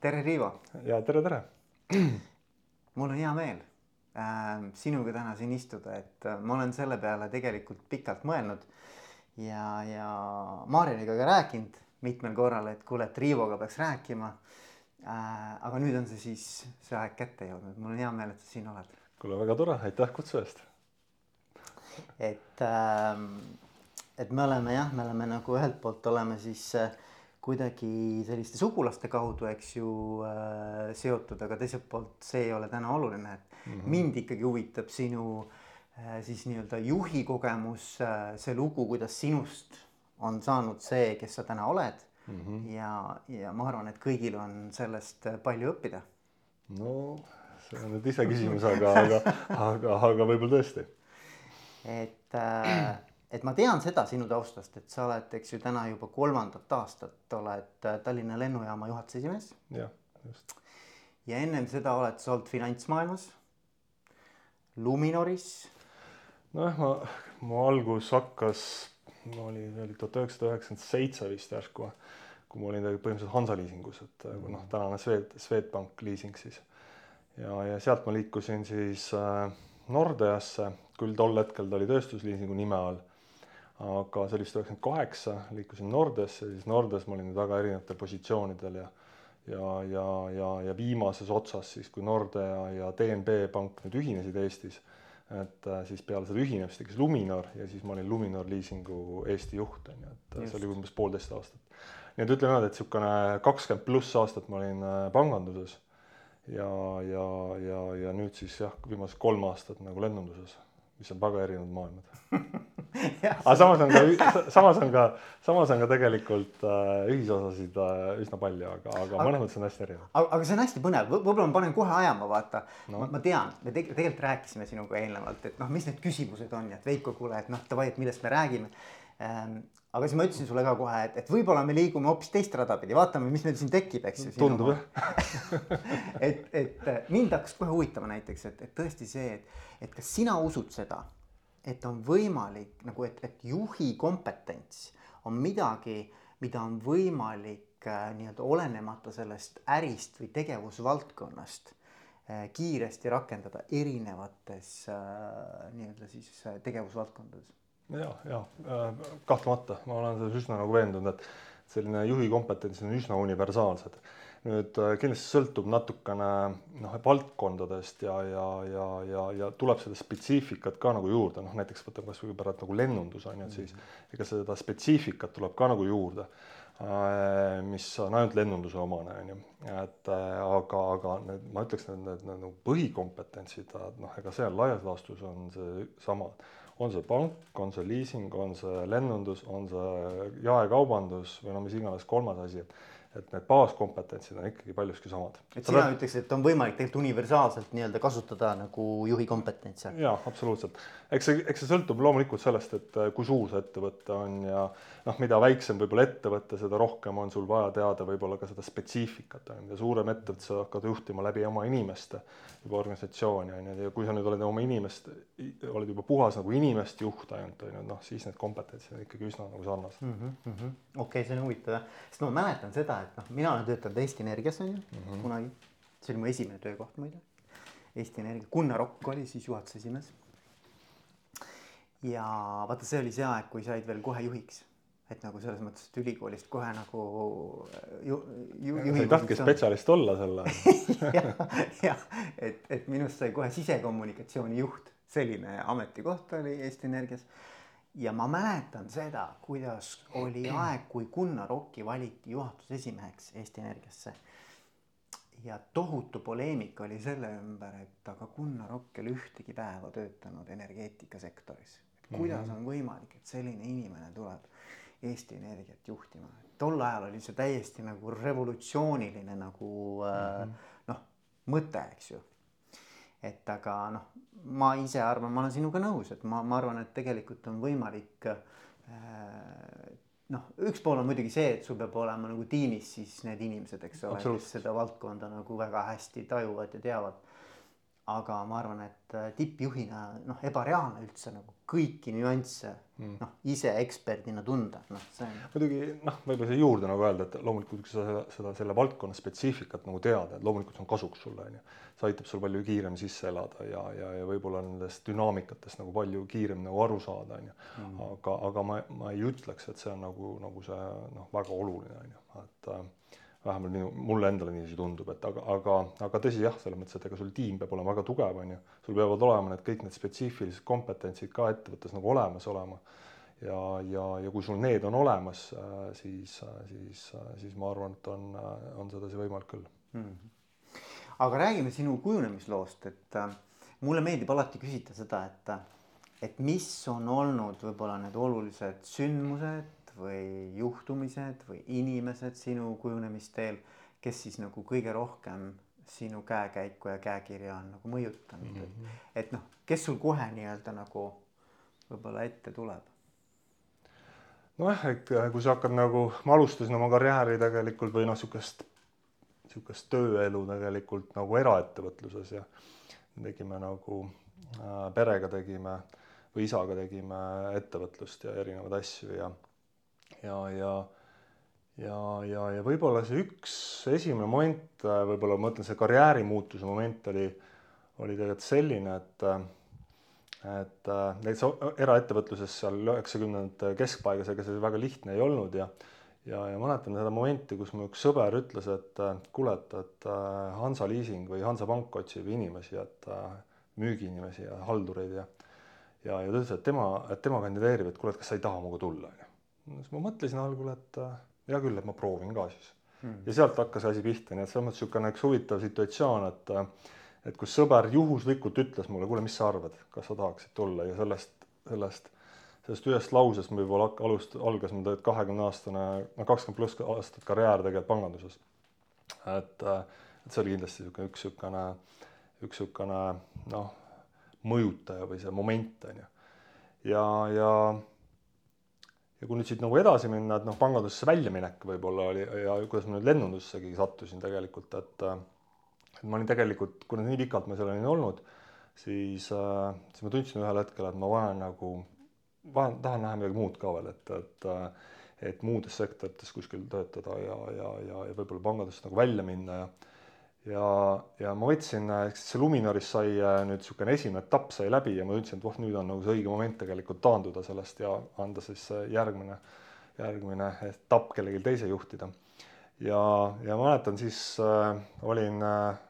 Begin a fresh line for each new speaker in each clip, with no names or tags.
tere, Riivo.
ja tere, tere.
mul on hea meel äh, sinuga täna siin istuda, et äh, ma olen selle peale tegelikult pikalt mõelnud ja, ja Maarjaniga ka rääkinud mitmel korral, et kuule, et Riivoga peaks rääkima äh,. aga nüüd on see siis see aeg kätte jõudnud, mul on hea meel, et sa siin oled.
kuule, väga tore, aitäh kutsu eest.
et äh,, et me oleme jah, me oleme nagu ühelt poolt oleme siis äh, kuidagi selliste sugulaste kaudu, eks ju äh, seotud, aga teiselt poolt see ei ole täna oluline, et mm -hmm. mind ikkagi huvitab sinu äh, siis nii-öelda juhi kogemus äh,, see lugu, kuidas sinust on saanud see, kes sa täna oled mm. -hmm. ja, ja ma arvan, et kõigil on sellest palju õppida.
no see on nüüd iseküsimus, aga, aga, aga, aga võib-olla tõesti.
et äh, et ma tean seda sinu taustast, et sa oled, eks ju, täna juba kolmandat aastat oled äh, Tallinna lennujaama juhatuse esimees.
jah, just.
ja ennem seda oled sa olnud finantsmaailmas, Luminoris.
nojah, ma, mu algus hakkas, ma olin, see oli tuhat üheksasada üheksakümmend seitse vist järsku, kui ma olin põhimõtteliselt Hansaliisingus, et äh, noh, tänane Swed, Swedbank liising siis. ja, ja sealt ma liikusin siis äh, Nordeasse, küll tol hetkel ta oli tööstusliisingu nime all aga see oli vist üheksakümmend kaheksa, liikusin Nordeasse, siis Nordeas ma olin väga erinevatel positsioonidel ja ja, ja, ja, ja viimases otsas siis, kui Nordea ja DNB pank nüüd ühinesid Eestis, et äh, siis peale seda ühinemist tekkis Luminor ja siis ma olin Luminor liisingu Eesti juht, on ju, et Just. see oli umbes poolteist aastat. nii et ütleme niimoodi, et niisugune kakskümmend pluss aastat ma olin äh, panganduses ja, ja, ja, ja nüüd siis jah, viimased kolm aastat nagu lennunduses, mis on väga erinevad maailmad aga samas on ka, samas on ka, samas on ka tegelikult äh, ühisosasid äh, üsna palju, aga, aga mõnes mõttes on hästi erinev.
aga, see on hästi põnev, võib-olla ma panen kohe ajama, vaata. No.. Ma, ma tean, me te tegelikult rääkisime sinuga eelnevalt, et noh, mis need küsimused on ja et Veiko, kuule, et noh, davai, et millest me räägime. Ähm, aga siis ma ütlesin sulle ka kohe, et, et võib-olla me liigume hoopis teist rada pidi, vaatame, mis meil siin tekib, eks ju.
tundub jah.
Et, et mind hakkas kohe huvitama näiteks, et, et tõesti see, et, et kas sina usud seda et on võimalik nagu, et, et juhi kompetents on midagi, mida on võimalik äh, nii-öelda olenemata sellest ärist või tegevusvaldkonnast äh, kiiresti rakendada erinevates äh, nii-öelda siis äh, tegevusvaldkondades.
ja, ja äh, kahtlemata, ma olen selles üsna nagu veendunud, et selline juhi kompetents on üsna universaalsed nüüd äh, kindlasti sõltub natukene noh, valdkondadest ja, ja, ja, ja, ja tuleb seda spetsiifikat ka nagu juurde, noh näiteks võtame kasvõi pärast nagu lennundus on ju, et siis mhm. ega seda spetsiifikat tuleb ka nagu juurde, äh, mis on ainult lennunduse omane, on ju, et äh, aga, aga need, ma ütleks, need, need, need nagu põhikompetentsid, noh, ega seal laias laastus on see sama. On see pank, on see liising, on see lennundus, on see jaekaubandus või no mis iganes kolmas asi, et et need baaskompetentsid on ikkagi paljuski samad.
et sina Sa... ütleks, et on võimalik tegelikult universaalselt nii-öelda kasutada nagu juhi kompetentse?
jaa, absoluutselt. eks see, eks see sõltub loomulikult sellest, et äh, kui suur see ettevõte on ja noh, mida väiksem võib-olla ettevõte, seda rohkem on sul vaja teada võib-olla ka seda spetsiifikat, on ju, mida suurem ettevõte, sa hakkad juhtima läbi oma inimeste juba organisatsiooni, on ju, ja kui sa nüüd oled oma inimest, oled juba puhas nagu inimest juht ainult, on ju, noh, siis need kompetentsid on ikkagi üsna nagu sarnased mm
-hmm.. okei okay,, see on huvitav jah, sest ma mäletan seda, et noh, mina olen töötanud Eesti Energias on ju mm -hmm. kunagi, see oli mu esimene töökoht muide. Eesti Energia, Gunnar Okk oli siis juhatuse esimees. ja vaata, see oli see aeg, kui said veel kohe juhiks et nagu selles mõttes, et ülikoolist kohe nagu ju,
ju, ju. sa ei tahtnudki spetsialist olla sel
ajal jah, jah, et, et minust sai kohe sisekommunikatsiooni juht, selline ametikoht oli Eesti Energias ja ma mäletan seda, kuidas oli aeg, kui Gunnar Okki valiti juhatuse esimeheks Eesti Energiasse. ja tohutu poleemika oli selle ümber, et aga Gunnar Okk ei ole ühtegi päeva töötanud energeetikasektoris. kuidas mhm. on võimalik, et selline inimene tuleb Eesti Energiat juhtima, tol ajal oli see täiesti nagu revolutsiooniline nagu mm -hmm. noh, mõte, eks ju et aga noh, ma ise arvan, ma olen sinuga nõus, et ma, ma arvan, et tegelikult on võimalik äh, noh, üks pool on muidugi see, et sul peab olema nagu tiimis siis need inimesed, eks ole, kes seda valdkonda nagu väga hästi tajuvad ja teavad. Aga ma arvan, et äh, tippjuhina noh, ebareaalne üldse nagu kõiki nüansse mm. noh, ise eksperdina tunda, noh, see on.
muidugi noh, võib-olla siia juurde nagu öelda, et loomulikult kui sa seda, seda selle valdkonna spetsiifikat nagu tead, et loomulikult see on kasuks sulle onju. see aitab sul palju kiiremini sisse elada ja, ja, ja võib-olla nendest dünaamikatest nagu palju kiiremini nagu aru saada onju mm.. aga, aga ma, ma ei ütleks, et see on nagu, nagu see noh, väga oluline onju, et äh, vähemalt minu, mulle endale niiviisi tundub, et aga, aga, aga tõsi jah, selles mõttes, et ega sul tiim peab olema väga tugev, on ju. sul peavad olema need kõik need spetsiifilised kompetentsid ka ettevõttes nagu olemas olema. ja, ja, ja kui sul need on olemas, siis, siis, siis ma arvan, et on, on sedasi võimalik küll mm.
-hmm. aga räägime sinu kujunemisloost, et äh, mulle meeldib alati küsida seda, et, et mis on olnud võib-olla need olulised sündmused või juhtumised või inimesed sinu kujunemisteel, kes siis nagu kõige rohkem sinu käekäiku ja käekirja on nagu mõjutanud mm, -hmm. et, et noh, kes sul kohe nii-öelda nagu võib-olla ette tuleb?
nojah, et kui sa hakkad nagu, ma alustasin oma karjääri tegelikult või noh, niisugust, niisugust tööelu tegelikult nagu eraettevõtluses ja tegime nagu äh, perega tegime või isaga tegime ettevõtlust ja erinevaid asju ja ja, ja ja, ja, ja võib-olla see üks esimene moment, võib-olla ma mõtlen, see karjäärimuutuse moment oli, oli tegelikult selline, et et näiteks eraettevõtluses seal üheksakümnendate keskpaigas, ega see väga lihtne ei olnud ja ja, ja mäletan seda momenti, kus mu üks sõber ütles, et kuule, et, et Hansa Leasing või Hansapank otsib inimesi, et müügiinimesi ja haldureid ja ja, ja ta ütles, et tema, et tema kandideerib, et kuule, et kas sa ei taha minuga tulla, onju siis ma mõtlesin algul, et äh, hea küll, et ma proovin ka siis mm.. ja sealt hakkas asi pihta, nii et selles mõttes niisugune üks huvitav situatsioon, et äh, et kus sõber juhuslikult ütles mulle, kuule, mis sa arvad, kas sa tahaksid tulla ja sellest, sellest, sellest ühest lausest ma võib-olla alust-, algas mul tegelikult kahekümne aastane, no kakskümmend pluss aastat karjäär tegelikult panganduses. et, äh, et see oli kindlasti niisugune üks niisugune, üks niisugune noh, mõjutaja või see moment on ju. ja, ja ja kui nüüd siit nagu edasi minna, et noh, pangandusse väljaminek võib-olla oli ja kuidas ma nüüd lennundussegi sattusin tegelikult, et et ma olin tegelikult, kuna nii pikalt ma seal olin olnud, siis siis ma tundsin ühel hetkel, et ma vajan nagu, vajan, tahan näha midagi muud ka veel, et, et et muudes sektorites kuskil töötada ja, ja, ja, ja võib-olla pangandusest nagu välja minna ja ja, ja ma võtsin, see Luminoris sai äh, nüüd niisugune esimene etapp sai läbi ja ma tundsin, et voh, nüüd on nagu see õige moment tegelikult taanduda sellest ja anda siis järgmine, järgmine etapp kellelgi teise juhtida. ja, ja mäletan siis äh, olin äh,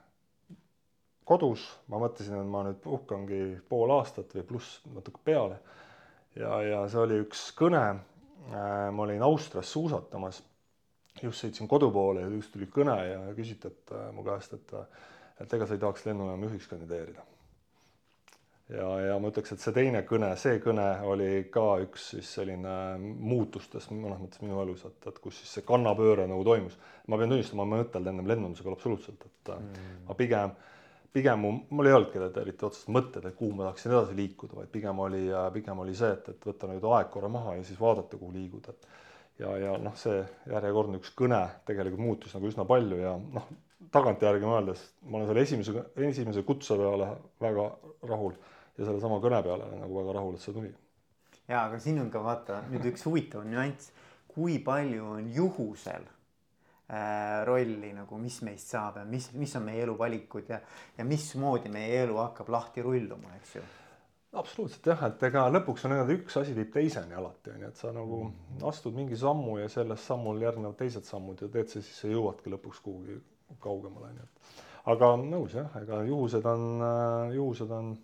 kodus, ma mõtlesin, et ma nüüd puhkangi pool aastat või pluss natuke peale. ja, ja see oli üks kõne äh,, ma olin Austrias suusatamas just sõitsin kodu poole ja just tuli kõne ja küsiti, et äh, mu käest, et äh, et ega sa ei tahaks lennujaama juhiks kandideerida. ja, ja ma ütleks, et see teine kõne, see kõne oli ka üks siis selline muutustest mõnes mõttes minu elus, et, et kus siis see kannapööre nagu toimus. ma pean tunnistama, ma ei mõtelnud ennem lennunduse peale absoluutselt, et äh, mm. ma pigem pigem mu, mul ei olnudki eriti otsest mõtted, et kuhu ma tahaksin edasi liikuda, vaid pigem oli, pigem oli see, et, et võtta nüüd aeg korra maha ja siis vaadata, kuhu liiguda, et ja, ja noh, see järjekordne üks kõne tegelikult muutus nagu üsna palju ja noh, tagantjärgi mõeldes ma olen selle esimese, esimese kutse peale väga rahul ja sellesama kõne peale nagu väga rahul, et see tuli.
ja aga siin on ka vaata nüüd üks huvitav nüanss, kui palju on juhusel äh, rolli nagu, mis meist saab ja mis, mis on meie eluvalikud ja, ja mismoodi meie elu hakkab lahti rulluma, eks ju
absoluutselt jah, et ega lõpuks on niimoodi, üks asi viib teiseni alati on ju, et sa nagu mm. astud mingi sammu ja sellest sammul järgnevad teised sammud ja teed sa siis sa jõuadki lõpuks kuhugi kaugemale on ju, et. aga nõus jah, ega juhused on, juhused on,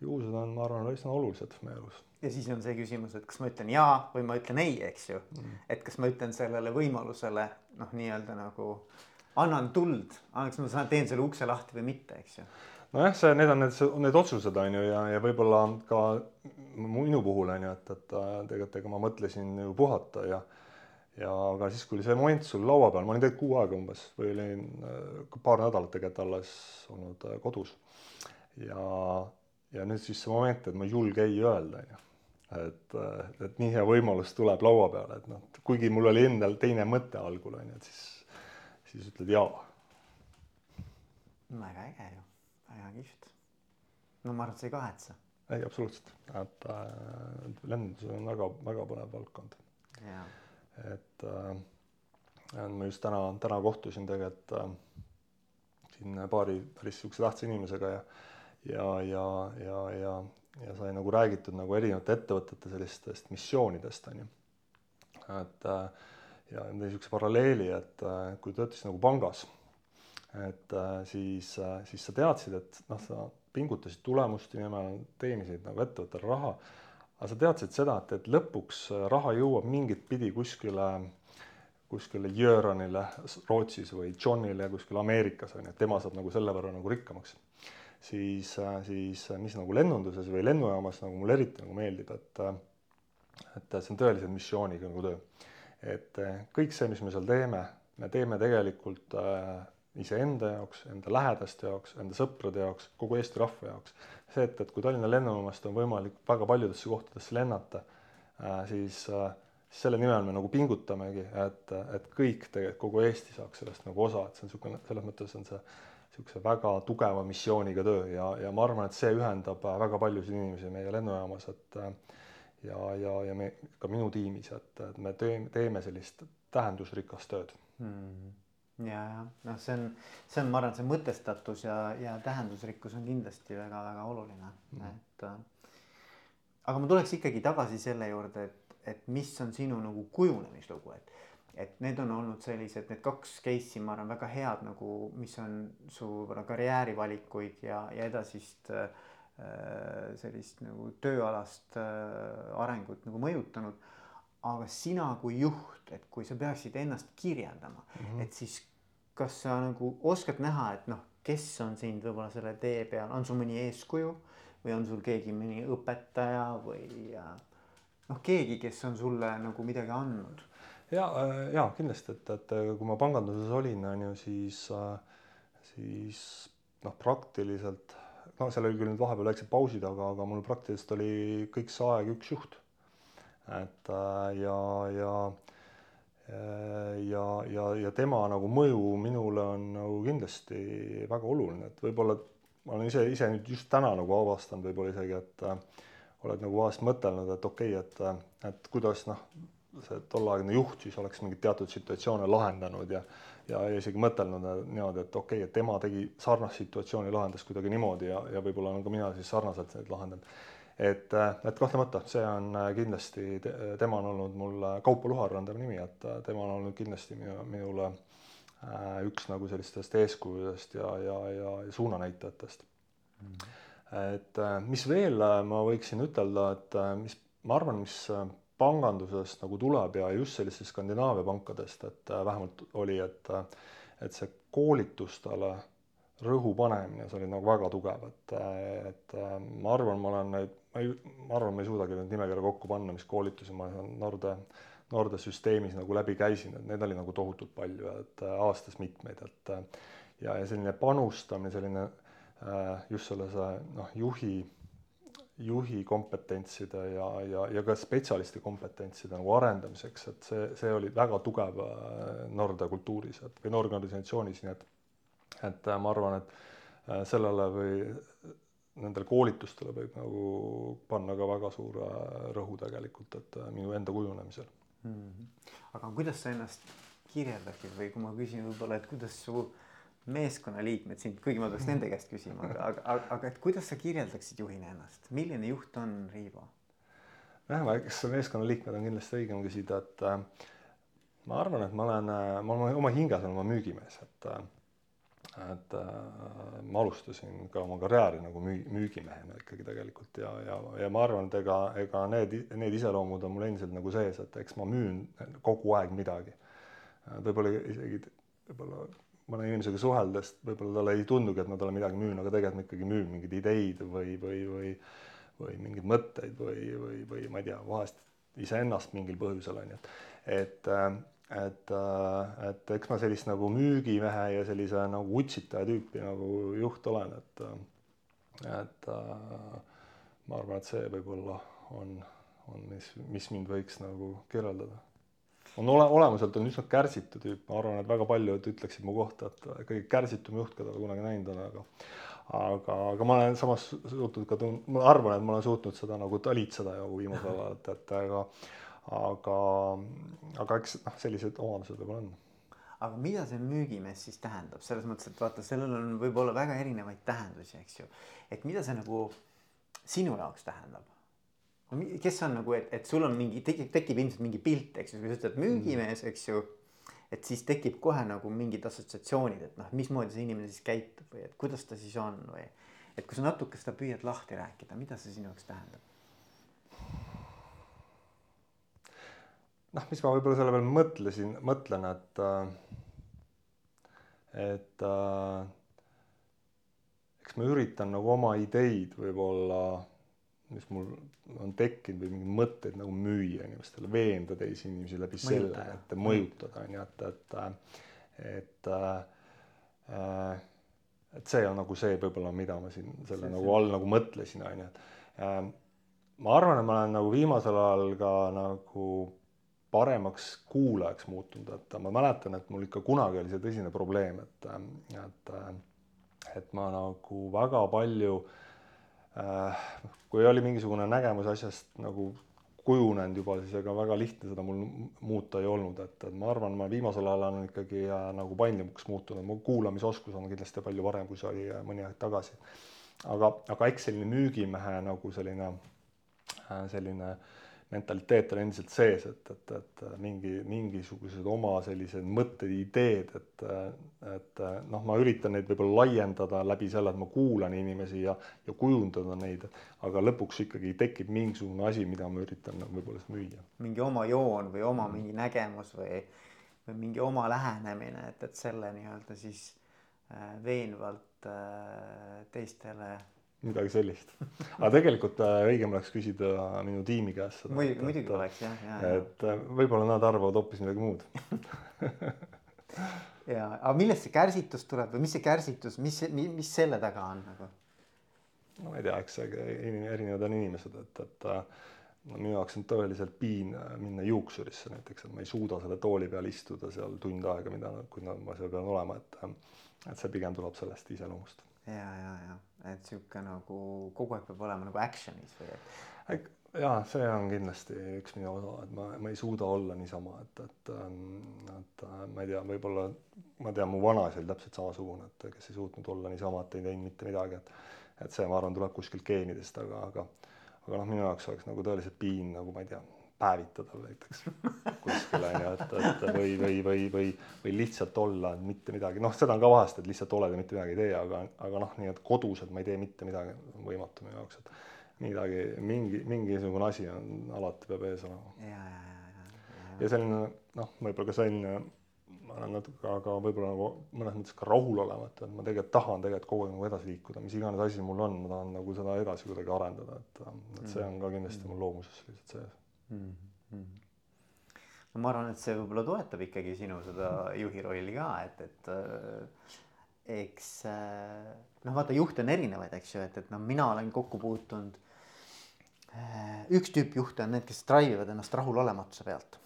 juhused on, ma arvan, üsna olulised meie elus.
ja siis on see küsimus, et kas ma ütlen jaa või ma ütlen ei, eks ju mm.. et kas ma ütlen sellele võimalusele noh, nii-öelda nagu annan tuld, kas ma saan, teen selle ukse lahti või mitte, eks ju
nojah, see, need on need, need otsused on ju ja, ja võib-olla ka minu puhul on ju, et, et äh, tegelikult ega ma mõtlesin ju puhata ja ja aga siis, kui see moment sul laua peal, ma olin tegelikult kuu aega umbes või olin äh, paar nädalat tegelikult alles olnud äh, kodus. ja, ja nüüd siis see moment, et ma ei julge ei öelda, on ju. et, et nii hea võimalus tuleb laua peale, et noh, kuigi mul oli endal teine mõte algul on ju, et siis, siis ütled jaa.
väga äge ju väga kihvt no ma arvan, et sa ei kahetse.
ei, absoluutselt, et äh, lennundus on väga-väga põnev valdkond. et äh, ma just täna, täna kohtusin tegelikult äh, siin paari päris niisuguse tähtsa inimesega ja ja, ja, ja, ja, ja sai nagu räägitud nagu erinevate ettevõtete sellistest missioonidest, on ju. et äh, ja niisuguse paralleeli, et äh, kui töötasid nagu pangas, et äh, siis, siis sa teadsid, et noh, sa pingutasid tulemuste nimel, teenisid nagu ettevõttele raha, aga sa teadsid seda, et, et lõpuks raha jõuab mingit pidi kuskile kuskile Jöranile Rootsis või Johnile kuskil Ameerikas on ju, et tema saab nagu selle võrra nagu rikkamaks. siis, siis mis nagu lennunduses või lennujaamas nagu mulle eriti nagu meeldib, et et see on tõeliselt missiooniga nagu töö. et kõik see, mis me seal teeme, me teeme tegelikult äh, iseenda jaoks, enda lähedaste jaoks, enda sõprade jaoks, kogu Eesti rahva jaoks. see, et, et kui Tallinna lennujaamast on võimalik väga paljudesse kohtadesse lennata äh,, siis äh, selle nimel me nagu pingutamegi, et, et kõik tegelikult, kogu Eesti saaks sellest nagu osa, et see on niisugune, selles mõttes on see niisuguse väga tugeva missiooniga töö ja, ja ma arvan, et see ühendab väga paljusid inimesi meie lennujaamas, et ja, ja, ja me ka minu tiimis, et, et me teeme, teeme sellist tähendusrikast tööd.
Mm ja, ja noh, see on, see on, ma arvan, see mõtestatus ja, ja tähendusrikkus on kindlasti väga-väga oluline mm., et aga ma tuleks ikkagi tagasi selle juurde, et et mis on sinu nagu kujunemislugu, et et need on olnud sellised, need kaks case'i, ma arvan, väga head nagu, mis on su karjäärivalikuid ja, ja edasist äh, sellist nagu tööalast äh, arengut nagu mõjutanud. aga sina kui juht, et kui sa peaksid ennast kirjeldama mm, -hmm. et siis kas sa nagu oskad näha, et noh, kes on sind võib-olla selle tee peal, on sul mõni eeskuju või on sul keegi mõni õpetaja või noh, keegi, kes on sulle nagu midagi andnud?
ja, äh, ja kindlasti, et, et kui ma panganduses olin, on ju, siis, äh, siis noh, praktiliselt no seal oli küll nüüd vahepeal väiksed pausid, aga, aga mul praktiliselt oli kõik see aeg üks juht. et äh, ja, ja ja, ja, ja tema nagu mõju minule on nagu kindlasti väga oluline, et võib-olla ma olen ise, ise nüüd just täna nagu avastanud võib-olla isegi, et oled nagu vahest mõtelnud, et okei okay,, et, et kuidas noh, see tolleaegne juht siis oleks mingeid teatud situatsioone lahendanud ja ja, isegi mõtelnud niimoodi, et okei okay,, et tema tegi sarnast situatsiooni, lahendas kuidagi niimoodi ja, ja võib-olla olen ka mina siis sarnaselt neid lahendanud. Et, et kahtlemata see on kindlasti, tema on olnud mul, Kaupo Luhar on tema nimi, et tema on olnud kindlasti minu, minule äh, üks nagu sellistest eeskujudest ja, ja, ja suunanäitajatest mm. et äh, mis veel äh, ma võiksin ütelda, et äh, mis ma arvan, mis pangandusest nagu tuleb ja just sellistest Skandinaavia pankadest, et vähemalt oli, et et see koolitustele rõhu panemine, see oli nagu väga tugev, et, et ma arvan, ma olen neid, ma ei, ma arvan, ma ei suudagi nüüd nimekirja kokku panna, mis koolitusi ma Norde, Norde süsteemis nagu läbi käisin, et neid oli nagu tohutult palju, et aastas mitmeid, et ja, ja selline panustamine, selline Äh, just sellise noh, juhi, juhi kompetentside ja, ja, ja ka spetsialisti kompetentside nagu arendamiseks, et see, see oli väga tugev äh, Norde kultuuris, et või Norde organisatsioonis, nii et et äh, ma arvan, et sellele või nendele koolitustele võib nagu panna ka väga suure rõhu tegelikult, et minu enda kujunemisel mm.
-hmm. aga kuidas sa ennast kirjeldaksid või kui ma küsin võib-olla, et kuidas su äh, meeskonnaliikmed sind, kuigi ma peaks nende käest küsima, aga, aga, aga et kuidas sa kirjeldaksid juhina ennast, milline juht on Riivo?
jah, eks meeskonnaliikmed on kindlasti õigem küsida, et äh, ma arvan, et ma olen, äh, ma olen oma hinges olen ma müügimees, et äh, et äh, ma alustasin ka oma karjääri nagu müü-, müügimehena ikkagi tegelikult ja, ja, ja ma arvan, et ega, ega need, need iseloomud on mul endiselt nagu sees, et eks ma müün kogu aeg midagi. võib-olla isegi, võib-olla mõne inimesega suheldes võib-olla talle ei tundugi, et ma talle midagi müün, aga tegelikult ma ikkagi müün mingeid ideid või, või, või või mingeid mõtteid või, või, või ma ei tea, vahest iseennast mingil põhjusel on ju, et et, et eks ma sellist nagu müügimehe ja sellise nagu utsitaja tüüpi nagu juht olen, et et ma arvan, et see võib-olla on, on, mis, mis mind võiks nagu kirjeldada. On ole, olemuselt on üsna kärsitu tüüp, ma arvan, et väga paljud ütleksid mu kohta, et kõige kärsitum juht, keda kunagi näinud olen, aga aga, aga ma olen samas suutnud ka tun-, ma arvan, et ma olen suutnud seda nagu talitseda ju viimasel ajal, et, et aga aga, aga eks noh, sellised omadused võib-olla on
aga mida see müügimees siis tähendab, selles mõttes, et vaata, sellel on võib-olla väga erinevaid tähendusi, eks ju. et mida see nagu sinu jaoks tähendab? kes on nagu, et, et sul on mingi, tekib, tekib ilmselt mingi pilt, eks ju, kui sa ütled müügimees, eks ju. et siis tekib kohe nagu mingid assotsiatsioonid, et noh, mismoodi see inimene siis käitub või et kuidas ta siis on või. et kui sa natuke seda püüad lahti rääkida, mida see sinu jaoks tähendab?
Noh, mis ma võib-olla selle peale mõtlesin, mõtlen, et, et äh, eks ma üritan nagu oma ideid võib-olla mis mul on tekkinud või mingeid mõtteid nagu müüa inimestele, veenda teisi inimesi läbi mõjutada. selle, et mõjutada on ju, et, et, et äh, et see on nagu see võib-olla, mida ma siin selle see, nagu see. all nagu mõtlesin, on ju, et äh, ma arvan, et ma olen nagu viimasel ajal ka nagu paremaks kuulajaks muutunud, et ma mäletan, et mul ikka kunagi oli see tõsine probleem, et, et, et ma nagu väga palju äh, Äh, kui oli mingisugune nägemus asjast nagu kujunenud juba, siis ega väga lihtne seda mul muuta ei olnud, et, et ma arvan, ma viimasel ajal olen ikkagi äh, nagu paindlikumaks muutunud, mu kuulamisoskus on kindlasti palju parem, kui see oli äh, mõni aeg tagasi. aga, aga eks selline müügimehe nagu selline, selline äh, mentaliteet on endiselt sees, et, et, et mingi, mingisugused oma sellised mõtted, ideed, et, et noh, ma üritan neid võib-olla laiendada läbi selle, et ma kuulan inimesi ja, ja kujundada neid, aga lõpuks ikkagi tekib mingisugune asi, mida ma üritan nagu võib-olla müüa.
mingi oma joon või oma mingi nägemus või, või mingi oma lähenemine, et, et selle nii-öelda siis äh, veenvalt äh, teistele
midagi sellist. aga tegelikult äh, õigem oleks küsida minu tiimi käest seda.
muidugi, muidugi oleks jah, ja,
ja. et äh, võib-olla nad arvavad hoopis midagi muud
ja, aga millest see kärsitus tuleb või mis see kärsitus, mis, mis selle taga on nagu?
no ma ei tea, eks see erinevad on inimesed, et, et äh, no minu jaoks on tõeliselt piin minna juuksurisse näiteks, et ma ei suuda selle tooli peal istuda seal tund aega, mida, kui ma seal pean olema, et et see pigem tuleb sellest iseloomust
ja, ja, ja et sihuke nagu kogu aeg peab olema nagu action'is või
et? ja see on kindlasti üks minu osa, et ma, ma ei suuda olla niisama, et, et, ähm, et äh, ma ei tea, võib-olla ma tean, mu vanaisa oli täpselt samasugune, et kes ei suutnud olla niisama, et ei teinud mitte midagi, et et see, ma arvan, tuleb kuskilt geenidest, aga, aga aga noh, minu jaoks oleks nagu tõeliselt piin nagu ma ei tea päevitada näiteks. Kuskil on ju, et, et või, või, või, või, või lihtsalt olla mitte midagi, noh, seda on ka vahest, et lihtsalt oled ja mitte midagi ei tee, aga, aga noh, nii et kodus, et ma ei tee mitte midagi, on võimatu minu jaoks, et midagi, mingi, mingisugune asi on alati peab ees olema.
ja, ja, ja, ja.
ja selline noh, võib-olla ka selline, ma olen natuke, aga võib-olla nagu mõnes mõttes ka rahulolematu, et ma tegelikult tahan tegelikult kogu aeg nagu edasi liikuda, mis iganes asi mul on, ma tahan nagu seda edasi kuidagi arendada, et, et see on ka kindlasti mul loomuses lihtsalt sees mm. -hmm.
no ma arvan, et see võib-olla toetab ikkagi sinu seda juhi rolli ka, et, et äh, eks äh, noh, vaata juhte on erinevaid, eks ju, et, et noh, mina olen kokku puutunud äh,. üks tüüp juhte on need, kes drive ivad ennast rahulolematuse pealt.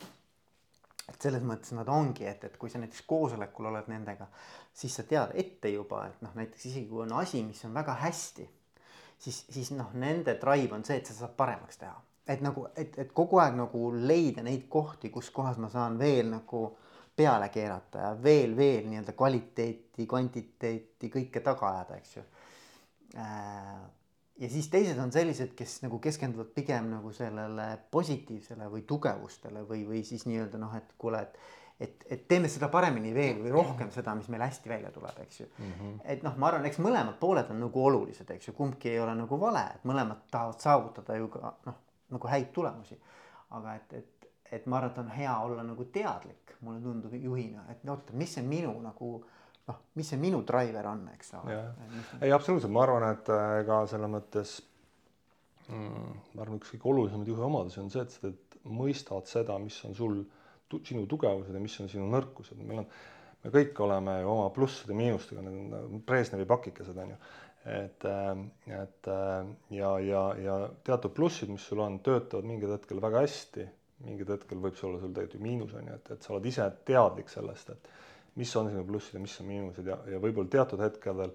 et selles mõttes nad ongi, et, et kui sa näiteks koosolekul oled nendega, siis sa tead ette juba, et noh, näiteks isegi kui on asi, mis on väga hästi, siis, siis noh, nende drive on see, et sa saad paremaks teha et nagu, et, et kogu aeg nagu leida neid kohti, kus kohas ma saan veel nagu peale keerata ja veel, veel nii-öelda kvaliteeti, kvantiteeti, kõike taga ajada, eks ju. Äh, ja siis teised on sellised, kes nagu keskenduvad pigem nagu sellele positiivsele või tugevustele või, või siis nii-öelda noh, et kuule, et et, et teeme seda paremini veel või rohkem seda, mis meil hästi välja tuleb, eks ju mm. -hmm. et noh, ma arvan, eks mõlemad pooled on nagu olulised, eks ju, kumbki ei ole nagu vale, et mõlemad tahavad saavutada ju ka noh nagu häid tulemusi. aga et, et, et ma arvan, et on hea olla nagu teadlik, mulle tundub juhina, et oota, mis see minu nagu noh, mis see minu driver on, eks ole.
ei, absoluutselt, ma arvan, et ega äh, selles mõttes mm, ma arvan, üks kõige olulisemaid juhi omadusi on see, et sa teed, mõistad seda, mis on sul tu, sinu tugevused ja mis on sinu nõrkused, meil on, me kõik oleme ju oma plusside, miinustega, need on Brežnevi pakikesed on ju et, et ja, ja, ja teatud plussid, mis sul on, töötavad mingil hetkel väga hästi, mingil hetkel võib see olla sul tegelikult ju miinus on ju, et, et sa oled ise teadlik sellest, et mis on sinu plussid ja mis on miinused ja, ja võib-olla teatud hetkedel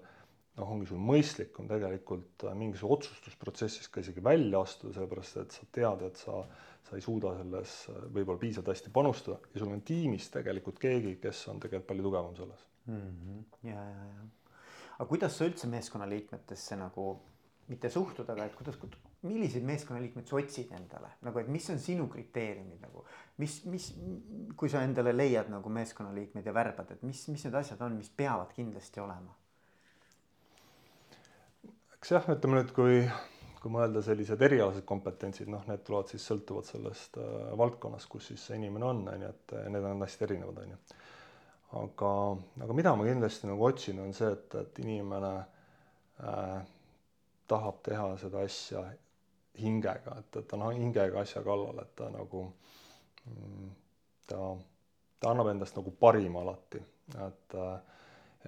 noh, ongi sul mõistlikum tegelikult äh, mingisuguse otsustusprotsessis ka isegi välja astuda, sellepärast et sa tead, et sa, sa ei suuda selles äh, võib-olla piisavalt hästi panustada ja sul on tiimis tegelikult keegi, kes on tegelikult palju tugevam selles
mm. -hmm. ja, ja, ja. Aga kuidas sa üldse meeskonnaliikmetesse nagu mitte suhtuda, aga et kuidas, milliseid meeskonnaliikmeid sa otsid endale nagu, et mis on sinu kriteeriumid nagu, mis, mis, kui sa endale leiad nagu meeskonnaliikmeid ja värbad, et mis, mis need asjad on, mis peavad kindlasti olema?
eks jah, ütleme nüüd, kui, kui mõelda sellised erialased kompetentsid, noh, need tulevad siis sõltuvalt sellest äh, valdkonnast, kus siis see inimene on, on ju, et need on hästi erinevad, on ju. Aga, aga mida ma kindlasti nagu otsin, on see, et, et inimene äh, tahab teha seda asja hingega, et, et ta on hingega asja kallal, et ta nagu mm, ta, ta annab endast nagu parima alati, et äh,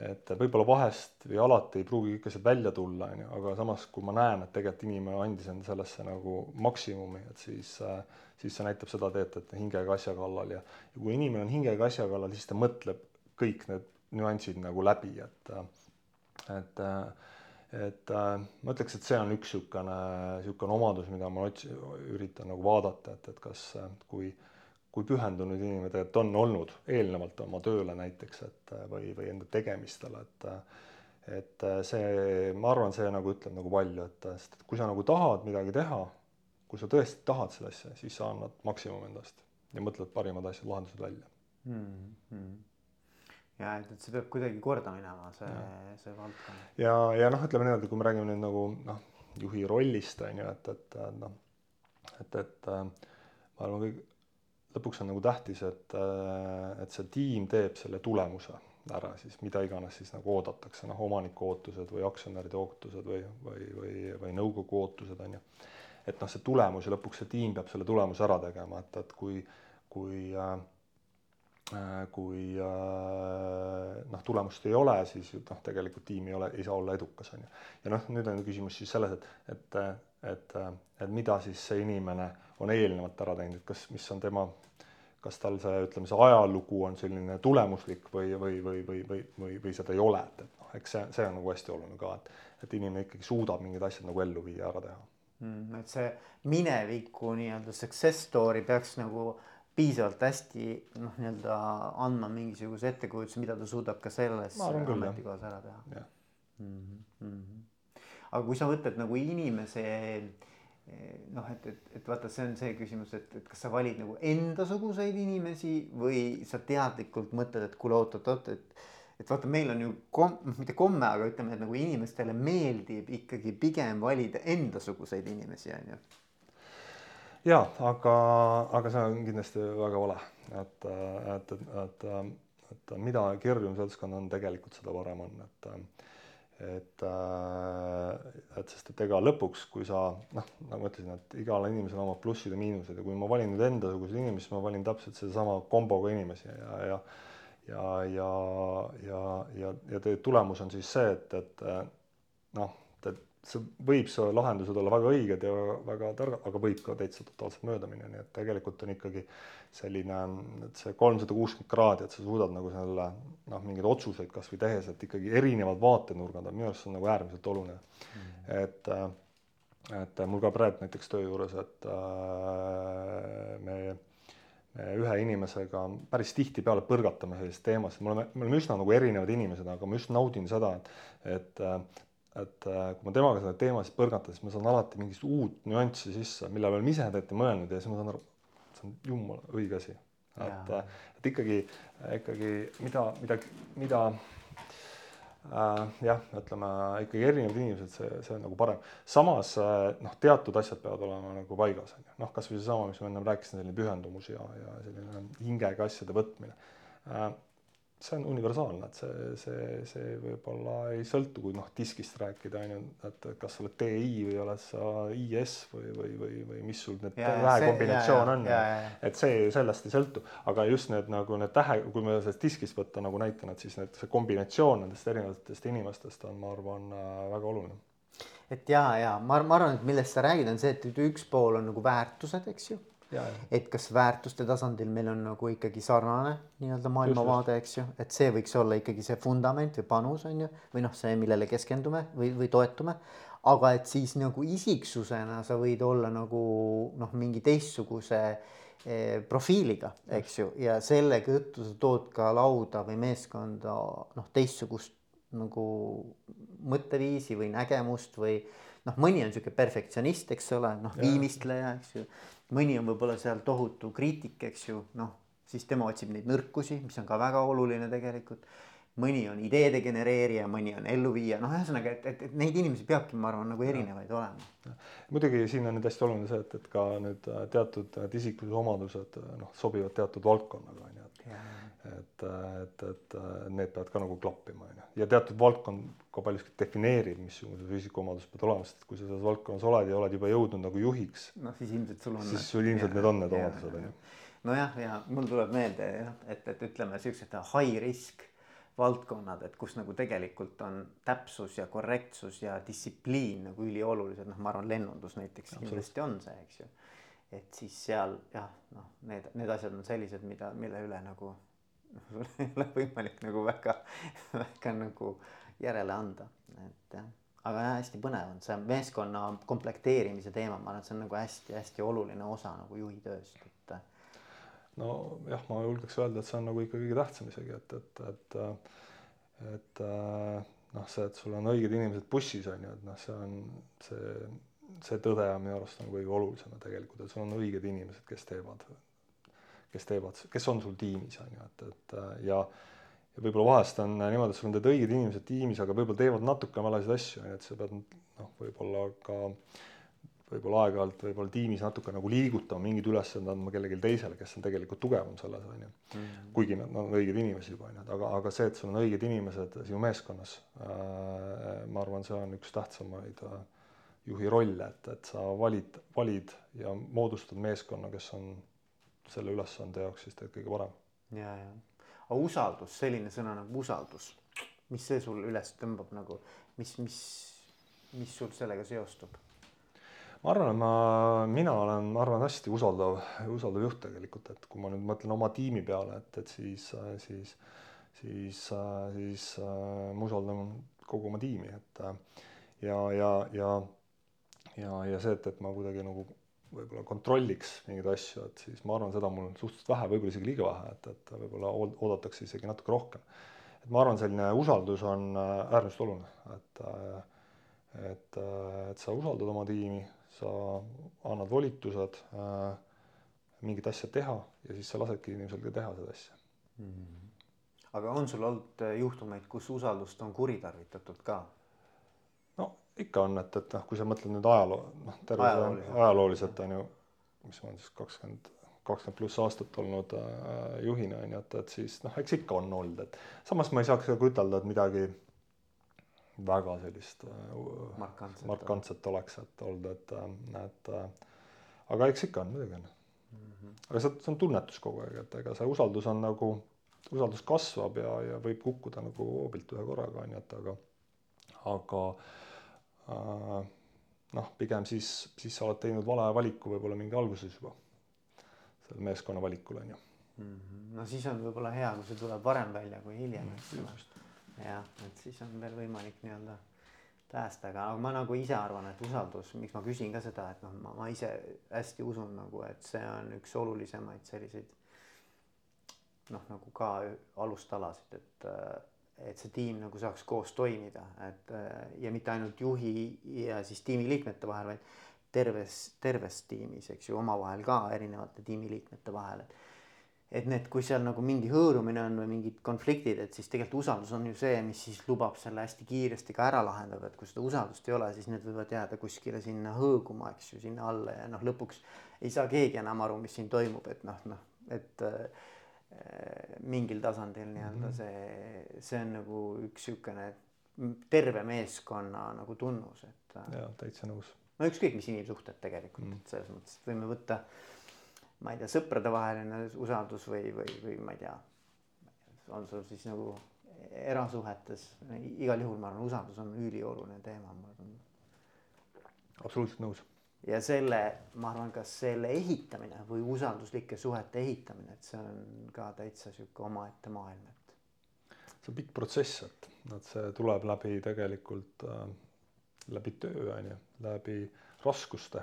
et võib-olla vahest või alati ei pruugi ikka sealt välja tulla, on ju, aga samas, kui ma näen, et tegelikult inimene andis enda sellesse nagu maksimumi, et siis, siis see näitab seda teed, et hingega asja kallal ja, ja kui inimene on hingega asja kallal, siis ta mõtleb kõik need nüansid nagu läbi, et, et, et ma ütleks, et see on üks niisugune, niisugune omadus, mida ma otsi-, üritan nagu vaadata, et, et kas, kui kui pühendunud inimene tegelikult on olnud eelnevalt oma tööle näiteks, et või, või enda tegemistele, et et see, ma arvan, see nagu ütleb nagu palju, et sest et kui sa nagu tahad midagi teha, kui sa tõesti tahad seda asja, siis sa annad maksimum endast ja mõtled parimad asjad, lahendused välja
mm. -hmm ja et, et see peab kuidagi korda minema, see, see valdkond.
ja, ja noh, ütleme niimoodi, kui me räägime nüüd nagu noh, juhi rollist on ju, et, et noh, et, et ma arvan, kõik lõpuks on nagu tähtis, et, äh, et see tiim teeb selle tulemuse ära siis, mida iganes siis nagu oodatakse, noh, omaniku ootused või aktsionäride ootused või, või, või, või nõukogu ootused on ju. et noh, see tulemus ja lõpuks see tiim peab selle tulemuse ära tegema, et, et kui, kui äh, äh kui äh, noh, tulemust ei ole, siis noh, tegelikult tiim ei ole, ei saa olla edukas, on ju. ja noh, nüüd on küsimus siis selles, et, et, et, et mida siis see inimene on eelnevalt ära teinud, et kas, mis on tema kas tal see, ütleme, see ajalugu on selline tulemuslik või, või, või, või, või, või, või seda ei ole, et, et noh, eks see, see on nagu hästi oluline ka, et, et inimene ikkagi suudab mingid asjad nagu ellu viia, ära teha
mm,. et see mineviku nii-öelda success story peaks nagu piisavalt hästi noh, nii-öelda andma mingisuguse ettekujutuse, mida ta suudab ka selles ametikohas ära teha. Mm -hmm. aga kui sa võtad nagu inimese noh, et, et, et vaata, see on see küsimus, et, et kas sa valid nagu endasuguseid inimesi või sa teadlikult mõtled, et kuule, oot-oot-oot, et et vaata, meil on ju kom-, noh, mitte komme, aga ütleme, et nagu inimestele meeldib ikkagi pigem valida endasuguseid inimesi, on ju.
Ja aga, aga see on kindlasti väga vale, et, et, et, et, et mida kirjum seltskond on, tegelikult seda parem on, et et, et sest, et ega lõpuks, kui sa noh, nagu ma ütlesin, et igal inimesel omad plussid ja miinused ja kui ma valin nüüd endasuguseid inimesi, ma valin täpselt sedasama komboga inimesi ja, ja ja, ja, ja, ja, ja teie tulemus on siis see, et, et noh, see võib, see lahendused olla väga õiged ja väga targad, aga võib ka täitsa totaalselt mööda minna, nii et tegelikult on ikkagi selline, et see kolmsada kuuskümmend kraadi, et sa suudad nagu selle noh, mingeid otsuseid kasvõi tehes, et ikkagi erinevad vaatenurgad on minu arust on nagu äärmiselt oluline. Mm.. et, et mul ka praegu näiteks töö juures, et äh, me, me ühe inimesega päris tihtipeale põrgatame sellises teemas, me oleme, me oleme üsna nagu erinevad inimesed, aga ma just naudin seda, et, et et kui ma temaga seda teemasid põrgatan, siis ma saan alati mingit uut nüanssi sisse, mille peale ma ise tegelikult ei mõelnud ja siis ma saan aru, see on jumala õige asi. et, et ikkagi, ikkagi mida, mida, mida äh, jah, ütleme ikkagi erinevad inimesed, see, see on nagu parem. samas äh, noh, teatud asjad peavad olema nagu paigas, on ju. noh, kasvõi seesama, mis ma ennem rääkisin, selline pühendumus ja, ja selline hingega asjade võtmine äh, see on universaalne, et see, see, see võib-olla ei sõltu, kui noh, diskist rääkida, on ju, et kas sa oled DI või oled sa IS või, või, või, või mis sul need tähekombinatsioon on, et see sellest ei sõltu, aga just need nagu need tähe, kui me sellest diskist võtta nagu näitena, et siis need, see kombinatsioon nendest erinevatest inimestest on, ma arvan, väga oluline.
Et ja, ja ma, ma arvan, et millest sa räägid, on see, et üks pool on nagu väärtused, eks ju et kas väärtuste tasandil meil on nagu ikkagi sarnane nii-öelda maailmavaade, eks ju, et see võiks olla ikkagi see vundament või panus on ju, või noh, see, millele keskendume või, või toetume. aga et siis nagu isiksusena sa võid olla nagu noh, mingi teistsuguse eh, profiiliga, eks ju, ja selle tõttu sa tood ka lauda või meeskonda noh, teistsugust nagu mõtteviisi või nägemust või noh, mõni on niisugune perfektsionist, eks ole, noh viimistleja, eks ju mõni on võib-olla seal tohutu kriitik, eks ju, noh, siis tema otsib neid nõrkusi, mis on ka väga oluline tegelikult. mõni on ideede genereerija, mõni on elluviija, noh, ühesõnaga, et, et, et neid inimesi peabki, ma arvan, nagu erinevaid ja. olema.
muidugi siin on nüüd hästi oluline see, et, et ka nüüd äh, teatud need isiklikud omadused äh, noh, sobivad teatud valdkonnaga on ju, et et, et, et need peavad ka nagu klappima, on ju. ja teatud valdkond ka paljuski defineerib, missugused isikuomadused peavad olema, sest kui sa selles valdkonnas oled ja oled juba jõudnud nagu juhiks.
noh, siis ilmselt sul on.
siis sul ilmselt need on need omadused, on ju.
nojah, ja mul tuleb meelde jah, et, et ütleme siuksed high risk valdkonnad, et kus nagu tegelikult on täpsus ja korrektsus ja distsipliin nagu üliolulised, noh, ma arvan, lennundus näiteks kindlasti on see, eks ju. Et siis seal jah, noh, need, need asjad on sellised, mida, mille üle nagu sul ei ole võimalik nagu väga, väga nagu järele anda, et jah. aga jah, hästi põnev on see meeskonna komplekteerimise teema, ma arvan, et see on nagu hästi-hästi oluline osa nagu juhi tööst, et.
nojah, ma julgeks öelda, et see on nagu ikka kõige tähtsam isegi, et, et, et, et noh, see, et sul on õiged inimesed bussis on ju, et noh, see on see, see tõde on minu arust nagu kõige olulisem tegelikult, et sul on õiged inimesed, kes teevad kes teevad, kes on sul tiimis, on ju, et, et ja ja võib-olla vahest on niimoodi, et sul on need õiged inimesed tiimis, aga võib-olla teevad natuke valesid asju, on ju, et sa pead noh, võib-olla ka võib-olla aeg-ajalt võib-olla tiimis natuke nagu liigutama, mingid ülesanded andma kellelegi teisele, kes on tegelikult tugevam selles, on ju. Mhm. kuigi nad on õiged inimesed juba, on ju, aga, aga see, et sul on õiged inimesed sinu meeskonnas äh,, ma arvan, see on üks tähtsamaid äh, juhi rolle, et, et sa valid, valid ja moodustad meeskonna, kes on selle ülesande jaoks siis tegelikult kõige parem.
ja, ja, aga usaldus, selline sõna nagu usaldus, mis see sul üles tõmbab nagu, mis, mis, mis sul sellega seostub?
ma arvan, et ma, mina olen, ma arvan, hästi usaldav, usaldav juht tegelikult, et kui ma nüüd mõtlen oma tiimi peale, et, et siis, siis, siis, siis ma usaldan kogu oma tiimi, et ja, ja, ja, ja, ja see, et, et ma kuidagi nagu võib-olla kontrolliks mingeid asju, et siis ma arvan, seda mul on suhteliselt vähe, võib-olla isegi liiga vähe, et, et võib-olla oodatakse isegi natuke rohkem. et ma arvan, selline usaldus on äh, äärmiselt oluline, et, äh, et, äh, et sa usaldad oma tiimi, sa annad volitused äh, mingit asja teha ja siis sa lasedki inimesel ka teha seda asja mm.
-hmm. aga on sul olnud juhtumeid, kus usaldust on kuritarvitatud ka?
Ikka on, et, et noh, kui sa mõtled nüüd ajaloo, noh, terve ajalooliselt, ajalooliselt on ju, mis ma olen siis kakskümmend, kakskümmend pluss aastat olnud äh, juhina on ju, et, et siis noh, eks ikka on olnud, et samas ma ei saaks ka ütelda, et midagi väga sellist äh, markantset, markantset oleks, et olnud, et, et äh, aga eks ikka on, muidugi on mm. -hmm. aga see, see on tunnetus kogu aeg, et ega see usaldus on nagu, usaldus kasvab ja, ja võib kukkuda nagu hoobilt ühe korraga on ju, et aga, aga Äh, noh, pigem siis, siis sa oled teinud vale valiku võib-olla mingi alguses juba, selle meeskonna valikul on ju
mm. -hmm. no siis on võib-olla hea, kui see tuleb varem välja kui hiljem, eks ole. jah, et siis on veel võimalik nii-öelda päästa, aga ma nagu ise arvan, et usaldus, miks ma küsin ka seda, et noh, ma, ma ise hästi usun nagu, et see on üks olulisemaid selliseid noh, nagu ka alustalasid, et et see tiim nagu saaks koos toimida, et ja mitte ainult juhi ja siis tiimiliikmete vahel, vaid terves, terves tiimis, eks ju, omavahel ka erinevate tiimiliikmete vahel, et et need, kui seal nagu mingi hõõrumine on või mingid konfliktid, et siis tegelikult usaldus on ju see, mis siis lubab selle hästi kiiresti ka ära lahendada, et kui seda usaldust ei ole, siis need võivad jääda kuskile sinna hõõguma, eks ju, sinna alla ja noh, lõpuks ei saa keegi enam aru, mis siin toimub, et noh, noh, et äh, Äh, mingil tasandil nii-öelda mhm. see, see on nagu üks niisugune terve meeskonna nagu tunnus, et.
Äh, jaa, täitsa nõus.
no ükskõik mis inimsuhted tegelikult mm., et selles mõttes, et võime võtta, ma ei tea, sõpradevaheline usaldus või, või, või ma ei tea, on sul siis nagu erasuhetes, igal juhul ma arvan, usaldus on ülioluline teema, ma arvan.
absoluutselt nõus.
Ja selle, ma arvan, ka selle ehitamine või usalduslike suhete ehitamine, et see on ka täitsa sihuke omaette maailm, et.
see on pikk protsess, et, et see tuleb läbi tegelikult äh, läbi töö on ju, läbi raskuste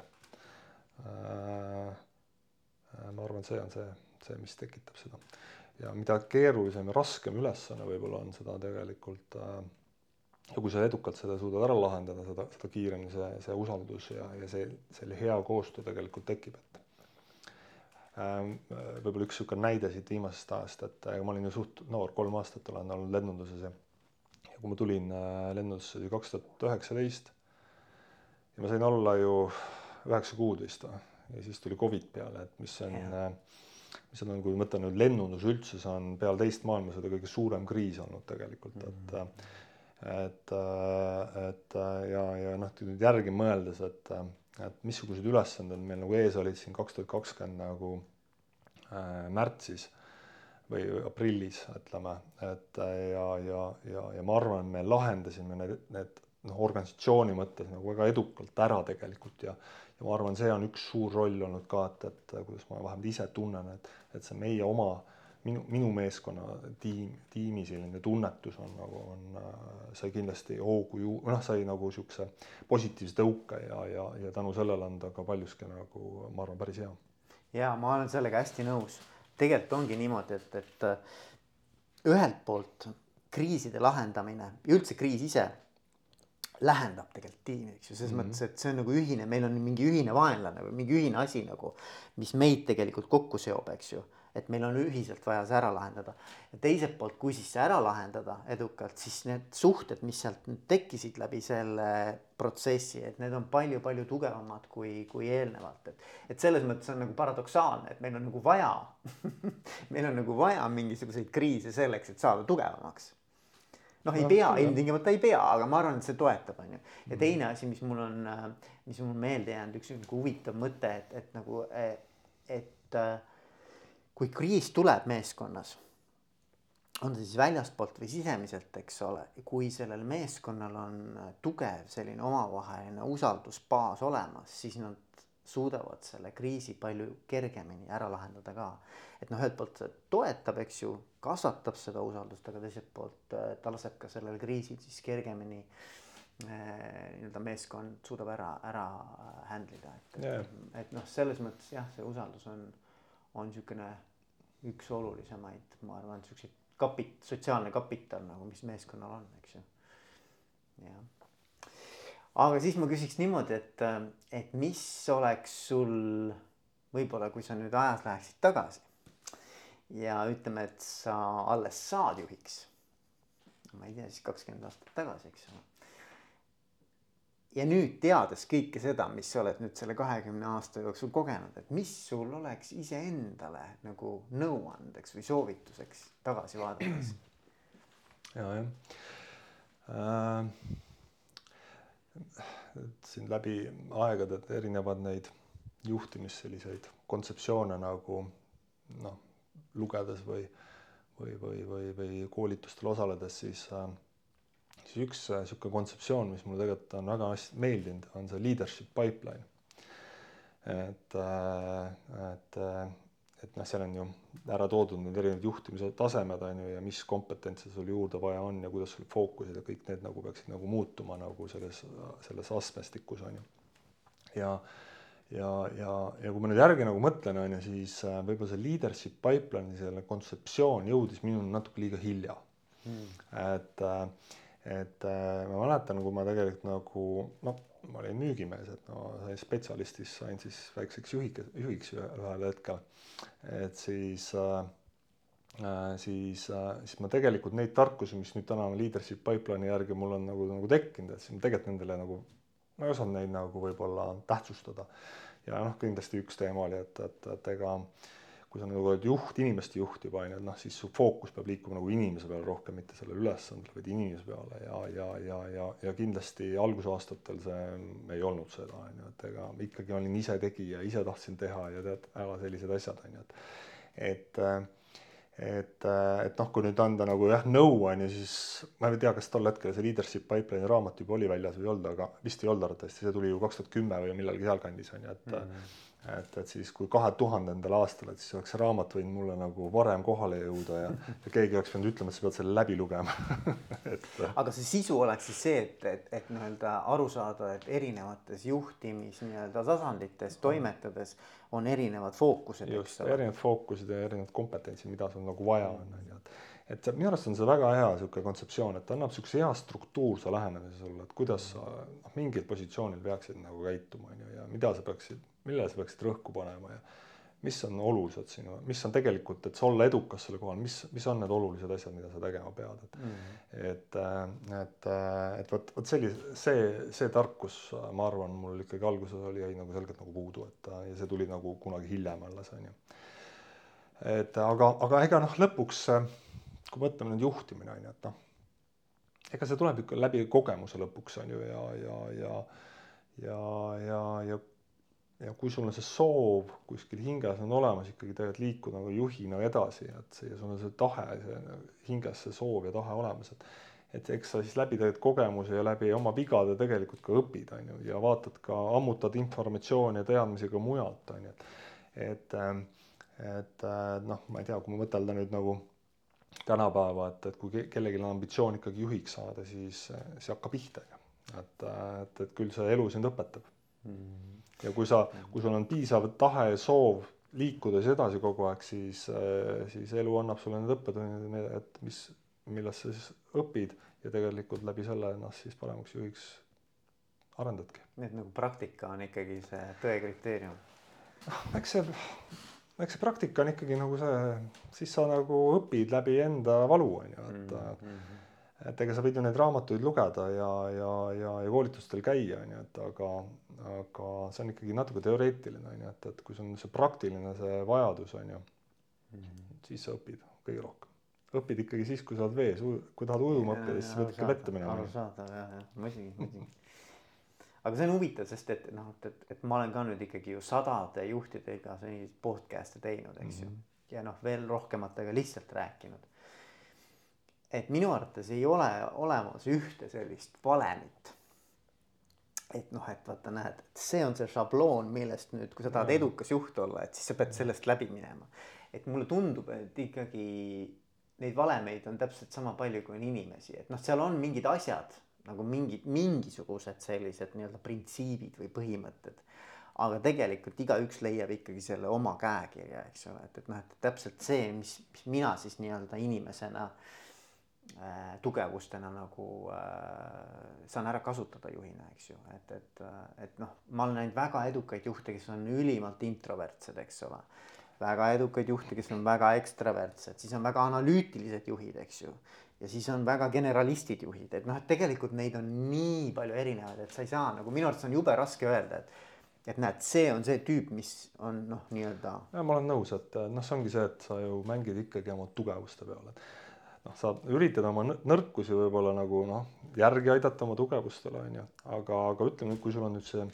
äh,. äh ma arvan, see on see, see, mis tekitab seda ja mida keerulisem ja raskem ülesanne võib-olla on, seda tegelikult äh, ja kui sa edukalt seda suudad ära lahendada, seda, seda kiiremini see, see usaldus ja, ja see, selle hea koostöö tegelikult tekib, et ähm, võib-olla üks niisugune näide siit viimasest ajast, et ega ma olin ju suht noor, kolm aastat olen olnud lennunduses ja ja kui ma tulin äh, lennundusse kaks tuhat üheksateist ja ma sain olla ju üheksa kuud vist või, ja siis tuli Covid peale, et mis on yeah. mis on, kui mõtlen nüüd lennundus üldse, see on peale teist maailmasõda kõige suurem kriis olnud tegelikult mm, -hmm. Et äh, et äh, ja, ja noh, nüüd järgi mõeldes, et, äh, et missugused ülesanded meil nagu ees olid siin kaks tuhat kakskümmend nagu äh, märtsis või aprillis, ütleme, et ja, ja, ja, ja ma arvan, me lahendasime need, need noh, organisatsiooni mõttes nagu väga edukalt ära tegelikult ja ja ma arvan, see on üks suur roll olnud ka, et, et kuidas ma vähemalt ise tunnen, et, et see meie oma äh, minu, minu meeskonna tiim, tiimi selline tunnetus on nagu on, äh, sai kindlasti hoogu ju, noh, sai nagu niisuguse positiivse tõuke ja, ja, ja tänu sellele on ta ka paljuski nagu ma arvan, päris hea.
ja ma olen sellega hästi nõus. tegelikult ongi niimoodi, et, et äh, ühelt poolt kriiside lahendamine ja üldse kriis ise lähendab tegelikult tiimi, eks ju, selles mm -hmm. mõttes, et see on nagu ühine, meil on mingi ühine vaenlane või mingi ühine asi nagu, mis meid tegelikult kokku seob, eks ju et meil on ühiselt vaja see ära lahendada. ja teiselt poolt, kui siis see ära lahendada edukalt, siis need suhted, mis sealt nüüd tekkisid läbi selle protsessi, et need on palju-palju tugevamad kui, kui eelnevalt, et. et selles mõttes on nagu paradoksaalne, et meil on nagu vaja meil on nagu vaja mingisuguseid kriise selleks, et saada tugevamaks noh, ei no, pea, ilmtingimata ei pea, aga ma arvan, et see toetab, on ju. ja mhm. teine asi, mis mul on, mis mul meelde jäänud, üks nagu huvitav mõte, et, et nagu, et, et kui kriis tuleb meeskonnas, on see siis väljaspoolt või sisemiselt, eks ole, kui sellel meeskonnal on tugev selline omavaheline usaldusbaas olemas, siis nad suudavad selle kriisi palju kergemini ära lahendada ka. et noh, ühelt poolt see toetab, eks ju, kasvatab seda usaldust, aga teiselt poolt äh, ta laseb ka sellel kriisil siis kergemini äh, nii-öelda meeskond suudab ära, ära handle ida, et yeah., et, et noh, selles mõttes jah, see usaldus on, on niisugune üks olulisemaid, ma arvan, siukseid kapit-, sotsiaalne kapital nagu, mis meeskonnal on, eks ju. jah. aga siis ma küsiks niimoodi, et, et mis oleks sul võib-olla, kui sa nüüd ajas läheksid tagasi ja ütleme, et sa alles saad juhiks. ma ei tea, siis kakskümmend aastat tagasi, eks ole ja nüüd teades kõike seda, mis sa oled nüüd selle kahekümne aasta jooksul kogenud, et mis sul oleks iseendale nagu nõuandeks või soovituseks tagasi vaadates?
ja, jah äh,. siin läbi aegade erinevad neid juhtimis selliseid kontseptsioone nagu noh, lugedes või, või, või, või, või koolitustel osaledes, siis äh, siis üks niisugune äh, kontseptsioon, mis mulle tegelikult on väga hästi meeldinud, on see leadership pipeline. et, äh, et, äh, et noh, seal on ju ära toodud need erinevad juhtimise tasemed on ju ja mis kompetentse sul juurde vaja on ja kuidas sul fookused ja kõik need nagu peaksid nagu muutuma nagu selles, selles astmestikus on ju. ja, ja, ja, ja kui ma nüüd järgi nagu mõtlen, on ju, siis võib-olla see leadership pipeline'i selline kontseptsioon jõudis minuni natuke liiga hilja mm.. et et äh, ma mäletan, kui ma tegelikult nagu noh, ma olin müügimees, et no sain spetsialistist, sain siis väikseks juhiks, juhiks ühel hetkel. et siis äh, äh, siis äh,, siis ma tegelikult neid tarkusi, mis nüüd täna leadership pipeline'i järgi mul on nagu, nagu tekkinud, et siis ma tegelikult nendele nagu, ma ei osanud neid nagu võib-olla tähtsustada. ja noh, kindlasti üks teema oli, et, et, et ega äh, kui sa nagu oled juht, inimeste juht juba on ju, et noh, siis su fookus peab liikuma nagu inimese peale rohkem, mitte sellele ülesandele, vaid inimese peale ja, ja, ja, ja, ja kindlasti algusaastatel see ei olnud seda, on ju, et ega ikkagi olin ise tegija, ise tahtsin teha ja tead, ära sellised asjad, on ju, et et et, et noh, kui nüüd anda nagu jah, nõu on ju, siis ma ei tea, kas tol hetkel see Leadership Pipeline'i raamat juba oli väljas või ei olnud, aga vist ei olnud arvatavasti, see tuli ju kaks tuhat kümme või millalgi sealkandis on ju, et mm -hmm et, et siis kui kahe tuhandendal aastal, et siis oleks see raamat võinud mulle nagu varem kohale jõuda ja, ja keegi oleks pidanud ütlema, et sa pead selle läbi lugema
et. aga see sisu oleks siis see, et, et, et nii-öelda aru saada, et erinevates juhtimis nii-öelda tasandites toimetades on erinevad fookused.
just, erinevad fookused ja erinevad kompetentsid, mida sul nagu vaja on, on ju, et et minu arust on see väga hea niisugune kontseptsioon, et ta annab niisuguse hea struktuurse lähenemise sulle, et kuidas sa noh, mingil positsioonil peaksid nagu käituma, on ju, ja mida sa peaksid millele sa peaksid rõhku panema ja mis on olulised sinu, mis on tegelikult, et sa olla edukas sellel kohal, mis, mis on need olulised asjad, mida sa tegema pead, et mm. et, et, et vot, vot sellise, see, see tarkus, ma arvan, mul ikkagi alguses oli, jäi nagu selgelt nagu puudu, et ja see tuli nagu kunagi hiljem alles, on ju. et aga, aga ega noh, lõpuks kui mõtleme nüüd juhtimine on ju, et noh, ega see tuleb ikka läbi kogemuse lõpuks on ju ja, ja, ja ja, ja, ja ja kui sul on see soov kuskil hinges on olemas ikkagi tegelikult liikuda nagu juhina edasi, et see ja sul on see tahe, see hinges see soov ja tahe olemas, et et eks sa siis läbi tegelikult kogemuse ja läbi oma vigade tegelikult ka õpid, on ju, ja vaatad ka, ammutad informatsiooni ja teadmisi ka mujalt, on ju, et et, et noh, ma ei tea, kui mõtelda nüüd nagu tänapäeva, et, et kui kellelgi on ambitsioon ikkagi juhiks saada, siis see hakkab pihta, et, et, et küll see elu sind õpetab mm. -hmm ja kui sa, kui sul on piisav tahe soov liikuda siis edasi kogu aeg, siis, siis elu annab sulle need õppetunnid, et mis, millest sa siis õpid ja tegelikult läbi selle ennast siis paremaks juhiks arendadki.
nii et nagu praktika on ikkagi see tõe kriteerium?
noh, eks see, eks see praktika on ikkagi nagu see, siis sa nagu õpid läbi enda valu, on ju, et mm -hmm et ega sa võid ju neid raamatuid lugeda ja, ja, ja, ja koolitustel käia, on ju, et aga, aga see on ikkagi natuke teoreetiline, on ju, et, et kui sul on see praktiline see vajadus, on ju mm, -hmm. siis sa õpid kõige rohkem. õpid ikkagi siis, kui sa oled vees, kui tahad ujuma õppida, siis pead ikka vette minema.
arusaadav jah, jah, muidugi, muidugi. Aga see on huvitav, sest et noh, et, et, et ma olen ka nüüd ikkagi ju sadade juhtidega selliseid podcast'e teinud, eks mm -hmm. ju. Mhm. ja noh, veel rohkematega lihtsalt rääkinud et minu arvates ei ole olemas ühte sellist valemit. et noh, et vaata, näed, et see on see šabloon, millest nüüd, kui sa tahad edukas juht olla, et siis sa pead sellest läbi minema. et mulle tundub, et ikkagi neid valemeid on täpselt sama palju, kui on inimesi, et noh, seal on mingid asjad nagu mingid, mingisugused sellised nii-öelda printsiibid või põhimõtted aga tegelikult igaüks leiab ikkagi selle oma käekirja, eks ole, et, et noh, et täpselt see, mis, mis mina siis nii-öelda inimesena äh, tugevustena nagu äh, saan ära kasutada juhina, eks ju, et, et, et noh, ma olen näinud väga edukaid juhte, kes on ülimalt introvertsed, eks ole. väga edukaid juhte, kes on väga ekstravertsed, siis on väga analüütilised juhid, eks ju. Ja siis on väga generalistid juhid, et noh, et tegelikult neid on nii palju erinevaid, et sa ei saa nagu minu arvates on jube raske öelda, et et näed, see on see tüüp, mis on noh, nii-öelda.
ja ma olen nõus, et noh, see ongi see, et sa ju mängid ikkagi oma tugevuste peale, et noh, sa üritad oma nõrkusi võib-olla nagu noh, järgi aidata oma tugevustele, on ju, aga, aga ütleme kui sul on nüüd see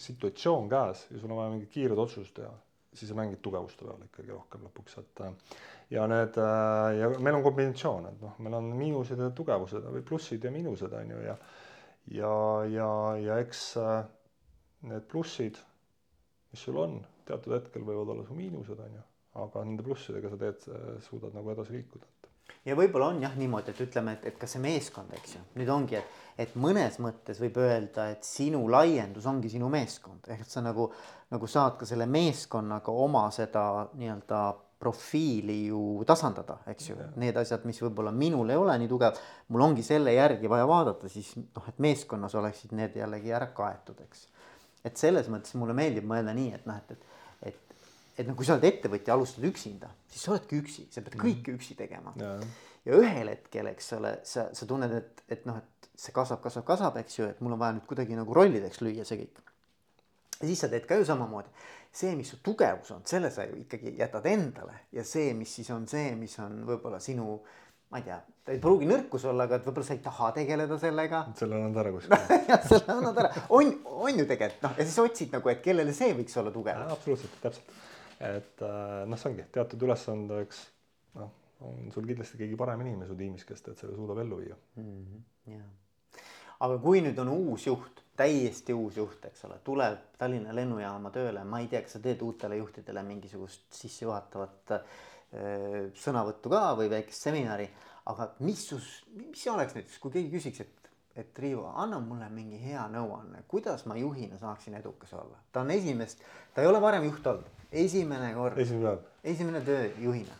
situatsioon käes ja sul on vaja mingit kiiret otsust teha, siis sa mängid tugevuste peale ikkagi rohkem lõpuks, et ja need ja meil on kombinatsioon, et noh, meil on miinused ja tugevused või plussid ja miinused on ju ja ja, ja, ja eks need plussid, mis sul on, teatud hetkel võivad olla su miinused, on ju, aga nende plussidega sa teed, suudad nagu edasi liikuda
ja võib-olla on jah niimoodi, et ütleme, et, et ka see meeskond, eks ju, nüüd ongi, et, et mõnes mõttes võib öelda, et sinu laiendus ongi sinu meeskond, ehk et sa nagu, nagu saad ka selle meeskonnaga oma seda nii-öelda profiili ju tasandada, eks ju, need asjad, mis võib-olla minul ei ole nii tugev, mul ongi selle järgi vaja vaadata, siis noh, et meeskonnas oleksid need jällegi ära kaetud, eks. et selles mõttes mulle meeldib mõelda nii, et noh, et, et et noh, kui sa oled ettevõtja, alustad üksinda, siis sa oledki üksi, sa pead kõike üksi tegema. ja ühel hetkel, eks ole, sa, sa tunned, et, et noh, et see kasvab, kasvab, kasvab, eks ju, et mul on vaja nüüd kuidagi nagu rollideks lüüa see kõik. ja siis sa teed ka ju samamoodi. see, mis su tugevus on, selle sa ju ikkagi jätad endale ja see, mis siis on see, mis on võib-olla sinu ma ei tea, ta ei pruugi nõrkus olla, aga et võib-olla sa ei taha tegeleda sellega.
selle annad ära kuskile
jah, selle annad ära, on, on ju tegelikult noh, ja siis otsid nagu, et kellele see võiks olla tugev.
absoluutselt, täpselt et äh, noh, see ongi teatud ülesandeks noh, on sul kindlasti keegi parem inimene su tiimis, kes tead selle suudab ellu viia
mm. -hmm. Yeah. aga kui nüüd on uus juht, täiesti uus juht, eks ole, tuleb Tallinna lennujaama tööle, ma ei tea, kas sa teed uutele juhtidele mingisugust sissejuhatavat äh, sõnavõttu ka või väikest seminari, aga mis sus, mis oleks näiteks, kui keegi küsiks, et et Riivo, anna mulle mingi hea nõuanne, kuidas ma juhina saaksin edukas olla. ta on esimest, ta ei ole varem juht olnud, esimene kord.
esimene
esimene töö juhina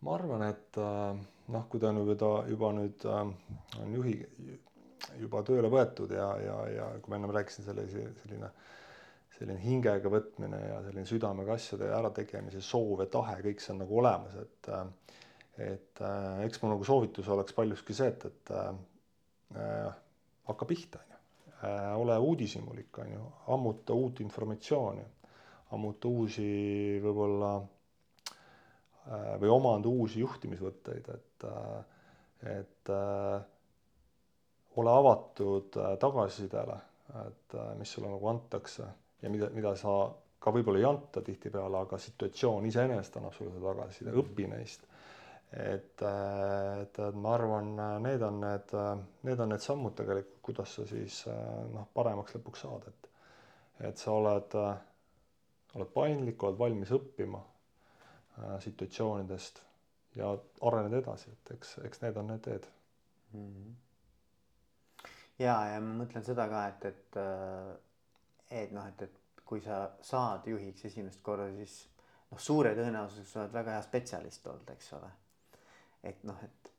ma arvan, et äh, noh, kui ta on juba, juba nüüd äh, on juhi, juba tööle võetud ja, ja, ja kui ma ennem rääkisin, sellise, selline selline hingega võtmine ja selline südamega asjade ärategemise soov ja tahe, kõik see on nagu olemas, et et äh, eks mu nagu soovitus oleks paljuski see, et, et äh, hakka pihta, on ju äh,. ole uudishimulik, on ju, ammuta uut informatsiooni, ammuta uusi võib-olla äh, või omanda uusi juhtimisvõtteid, et äh,, et ole avatud tagasisidele, et mis sulle nagu antakse ja mida, mida sa ka võib-olla ei anta tihtipeale, aga situatsioon iseenesest annab sulle seda tagasiside, õpi neist. Et, et, et ma arvan, need on need, need on need sammud tegelikult, kuidas sa siis noh, paremaks lõpuks saad, et, et sa oled, oled paindlik, oled valmis õppima äh, situatsioonidest ja arened edasi, et eks, eks need on need teed mm. -hmm.
ja, ja ma mõtlen seda ka, et, et et noh, et, et kui sa saad juhiks esimest korda, siis noh, suure tõenäosusega sa oled väga hea spetsialist olnud, eks ole. Et noh, et,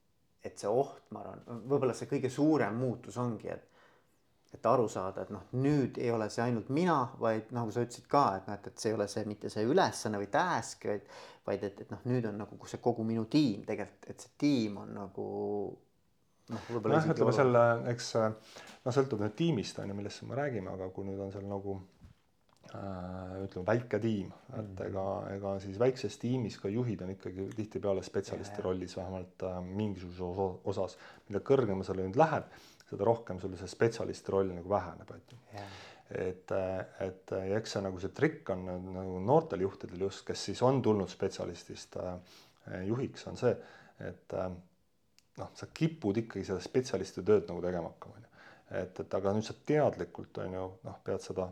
et see oht, ma arvan, võib-olla see kõige suurem muutus ongi, et et aru saada, et noh, nüüd ei ole see ainult mina, vaid nagu sa ütlesid ka, et noh, et, et see ei ole see mitte see ülesanne või task, vaid, vaid et, et noh, nüüd on nagu see kogu minu tiim tegelikult, et see tiim on nagu
noh, võib-olla noh, ütleme selle, eks noh, sõltub nüüd tiimist on ju, millest me räägime, aga kui nüüd on seal nagu ütleme, väike tiim, et -hmm. ega, ega siis väikses tiimis ka juhid on ikkagi tihtipeale spetsialisti rollis vähemalt äh, mingisuguses osas. mida kõrgema sa nüüd lähed, seda rohkem sul see spetsialisti roll nagu väheneb, on ju et, et ja eks see nagu see trikk on nagu noortel juhtidel just, kes siis on tulnud spetsialistist äh, juhiks, on see, et äh, noh, sa kipud ikkagi seda spetsialisti tööd nagu tegema hakkama, on ju. et, et aga nüüd sa teadlikult, on ju, noh, pead seda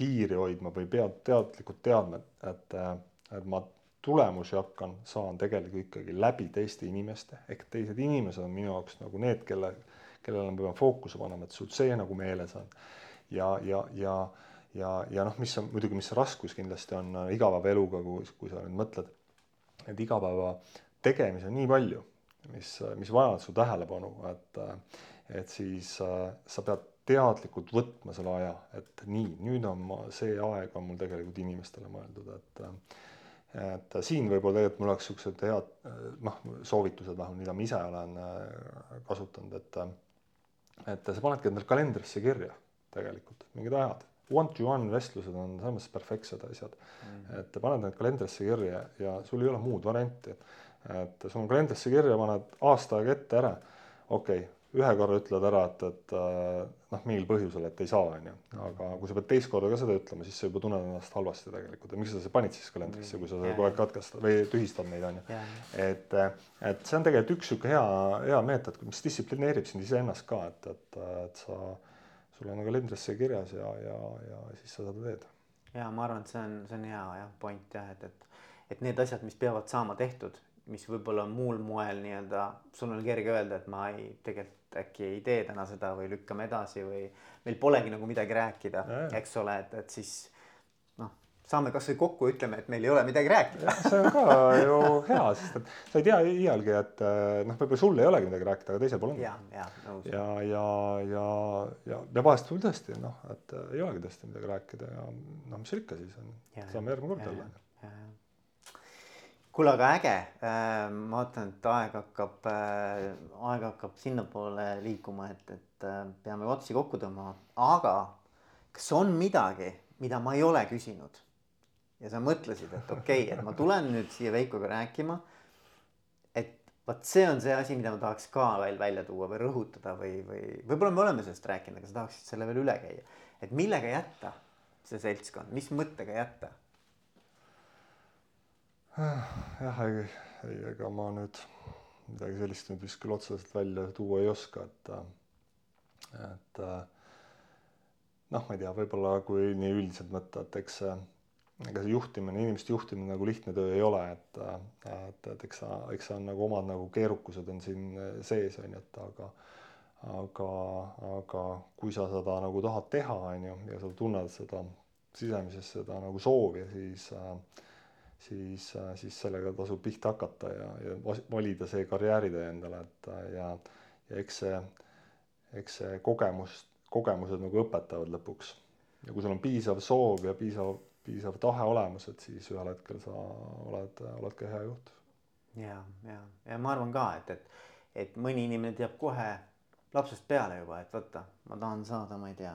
piiri hoidma või pead teadlikult teadma, et, et ma tulemusi hakkan, saan tegelikult ikkagi läbi teiste inimeste, ehk teised inimesed on minu jaoks nagu need, kelle, kellele ma pean fookuse panema, et sul see nagu meeles on. ja, ja, ja, ja, ja noh, mis on muidugi, mis raskus kindlasti on äh, igapäevaeluga, kui, kui sa nüüd mõtled, et igapäeva tegemisi on nii palju mis, mis vajavad su tähelepanu, et, et siis äh, sa pead teadlikult võtma selle aja, et nii, nüüd on ma, see aeg on mul tegelikult inimestele mõeldud, et et siin võib-olla tegelikult mul oleks niisugused head noh, soovitused vähemalt, mida ma ise olen äh, kasutanud, et et sa panedki endale kalendrisse kirja tegelikult mingid ajad. One-to-one vestlused on selles mõttes perfektsed asjad mm. -hmm. et paned need kalendrisse kirja ja sul ei ole muud varianti, et et sul on kalendrisse kirja, paned aasta aega ette ära, okei okay,, ühe korra ütled ära, et, et äh, noh, mingil põhjusel, et ei saa, on ju, aga kui sa pead teist korda ka seda ütlema, siis sa juba tunned ennast halvasti tegelikult ja miks sa seda panid siis kalendrisse, kui sa seda kogu aeg katkestad või tühistad neid, on ju. et, et see on tegelikult üks niisugune hea, hea meetod, mis distsiplineerib sind iseennast ka, et, et, et sa, sul on kalendrisse kirjas ja, ja, ja siis sa seda teed.
ja ma arvan, et see on, see on hea jah, point jah, et, et, et need asjad, mis peavad saama tehtud mis võib-olla muul moel nii-öelda, sul on kerge öelda, et ma ei, tegelikult äkki ei tee täna seda või lükkame edasi või meil polegi nagu midagi rääkida, eks ole, et, et siis noh, saame kasvõi kokku, ütleme, et meil ei ole midagi rääkida.
see on ka ju hea, sest et sa ei tea iialgi, et eh, noh, võib-olla sul ei olegi midagi rääkida, aga teisel pole.
ja, ja, nõus.
ja, ja, ja, ja, ja vahest võib tõesti noh, et ei olegi tõesti midagi rääkida ja noh, mis seal ikka siis on, saame järgmine kord jälle
kuule, aga äge, äh, ma vaatan, et aeg hakkab, äh, aeg hakkab sinnapoole liikuma, et, et äh, peame otsi kokku tõmbama, aga kas on midagi, mida ma ei ole küsinud? ja sa mõtlesid, et okei okay,, et ma tulen nüüd siia Veikoga rääkima. et vot see on see asi, mida ma tahaks ka veel välja tuua või rõhutada või, või võib-olla me oleme sellest rääkinud, aga sa tahaksid selle veel üle käia, et millega jätta see seltskond, mis mõttega jätta?
Jah, ei, ei, ega ma nüüd midagi sellist nüüd vist küll otseselt välja tuua ei oska, et, et noh, ma ei tea, võib-olla kui nii üldiselt võtta, et eks see ega see juhtimine, inimeste juhtimine nagu lihtne töö ei ole, et, et, et eks sa, eks sa on nagu omad nagu keerukused on siin sees, on ju, et aga aga, aga kui sa seda nagu tahad teha, on ju, ja sa tunned seda sisemises seda nagu soovi, siis siis, siis sellega tasub pihta hakata ja, ja valida see karjääritee endale, et ja, ja eks see, eks see kogemus, kogemused nagu õpetavad lõpuks. ja kui sul on piisav soov ja piisav piisav tahe olemas, et siis ühel hetkel sa oled, oled ka hea juht.
ja, ja, ja ma arvan ka, et, et, et mõni inimene teab kohe lapsest peale juba, et vaata, ma tahan saada, ma ei tea,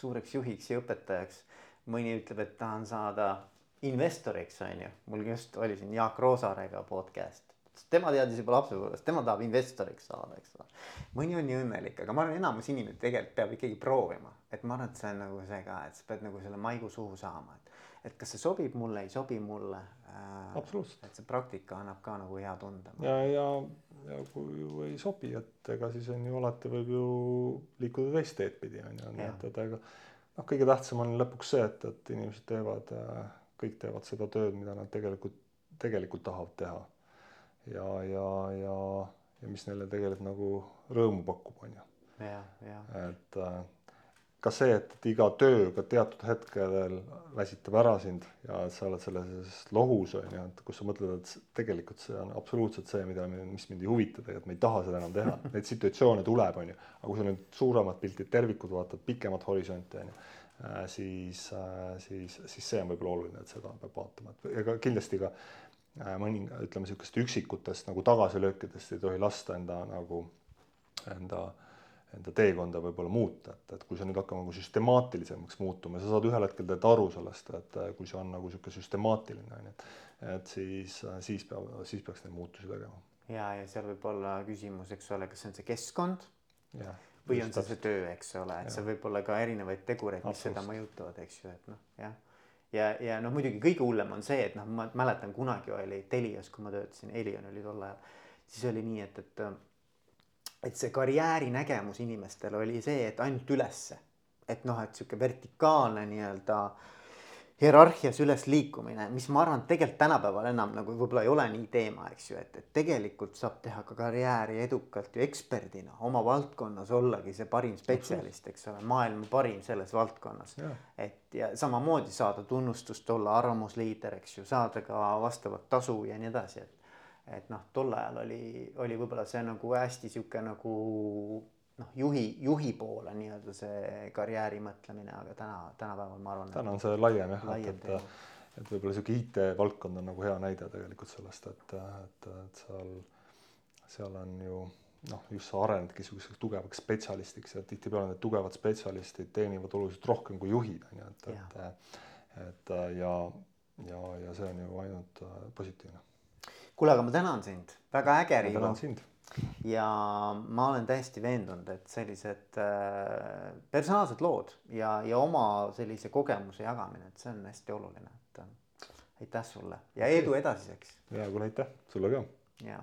suureks juhiks ja õpetajaks. mõni ütleb, et tahan saada investoriks, on ju. mul just oli siin Jaak Roosaarega podcast tema teadis juba lapsepõlvest, tema tahab investoriks saada, eks ole. mõni on nii õnnelik, aga ma arvan, enamus inimesi tegelikult peab ikkagi proovima, et ma arvan, et see on nagu see ka, et sa pead nagu selle maigu suhu saama, et, et kas see sobib mulle, ei sobi mulle
äh,. absoluutselt.
et see praktika annab ka nagu hea tunde.
ja, ja, ja kui ju ei sobi, et ega siis on ju alati võib ju liikuda teist teed pidi on ju, nii et, et ega noh, kõige tähtsam on lõpuks see, et, et inimesed teevad, kõik teevad seda tööd, mida nad tegelikult, tegelikult tahavad teha. Ja, ja, ja, ja mis neile tegelikult nagu rõõmu pakub, on ju. et äh, ka see, et, iga töö ka teatud hetkedel väsitab ära sind ja sa oled selles lohus on ju, et kus sa mõtled, et tegelikult see on absoluutselt see, mida, mis mind ei huvita tegelikult, ma ei taha seda enam teha, neid situatsioone tuleb, on ju, aga kui sa nüüd suuremat pilti, tervikut vaatad, pikemat horisonti on ju, siis, äh, siis, siis see on võib-olla oluline, et seda peab vaatama, et ega kindlasti ka Äh, mõninga, ütleme niisugust üksikutest nagu tagasilöökidest ei tohi lasta enda nagu, enda, enda teekonda võib-olla muuta, et, et kui see nüüd hakkab nagu süstemaatilisemaks muutuma, sa saad ühel hetkel tegelikult aru sellest, et kui see on nagu niisugune süstemaatiline, on ju, et et siis, siis peab, siis peaks neid muutusi tegema.
ja, ja seal võib olla küsimus, eks ole, kas see on see keskkond või on see see töö, eks ole, et seal võib olla ka erinevaid tegureid, mis seda mõjutavad, eks ju, et noh, jah. Ja, ja noh, muidugi kõige hullem on see, et noh, ma mäletan kunagi oli Telias, kui ma töötasin, Elion oli tol ajal, siis oli nii, et, et et see karjääri nägemus inimestel oli see, et ainult ülesse. et noh, et sihuke vertikaalne nii-öelda äh, hierarhias üles liikumine, mis ma arvan, tegelikult tänapäeval enam nagu võib-olla ei ole nii teema, eks ju, et, et tegelikult saab teha ka karjääri edukalt ju eksperdina oma valdkonnas ollagi see parim spetsialist, eks ole, maailma parim selles valdkonnas. et ja samamoodi saada tunnustust, olla arvamusliider, eks ju, saada ka vastavat tasu ja nii edasi, et et noh, tol ajal oli, oli võib-olla see nagu hästi sihuke nagu noh, juhi, juhi poole nii-öelda see karjääri mõtlemine, aga täna, tänapäeval ma arvan.
täna on see laiem jah, et, et, et võib-olla sihuke IT-valdkond on nagu hea näide tegelikult sellest, et, et, et seal, seal on ju noh, just sa arenedki sihukeseks tugevaks spetsialistiks ja tihtipeale need tugevad spetsialistid teenivad oluliselt rohkem kui juhid on ju, et, et, et ja, ja, ja see on ju ainult positiivne.
kuule, aga ma tänan sind, väga äge.
ma tänan sind
ja ma olen täiesti veendunud, et sellised äh, personaalsed lood ja, ja oma sellise kogemuse jagamine, et see on hästi oluline, et äh, aitäh sulle ja edu edasiseks.
ja kuule, aitäh sulle ka.
ja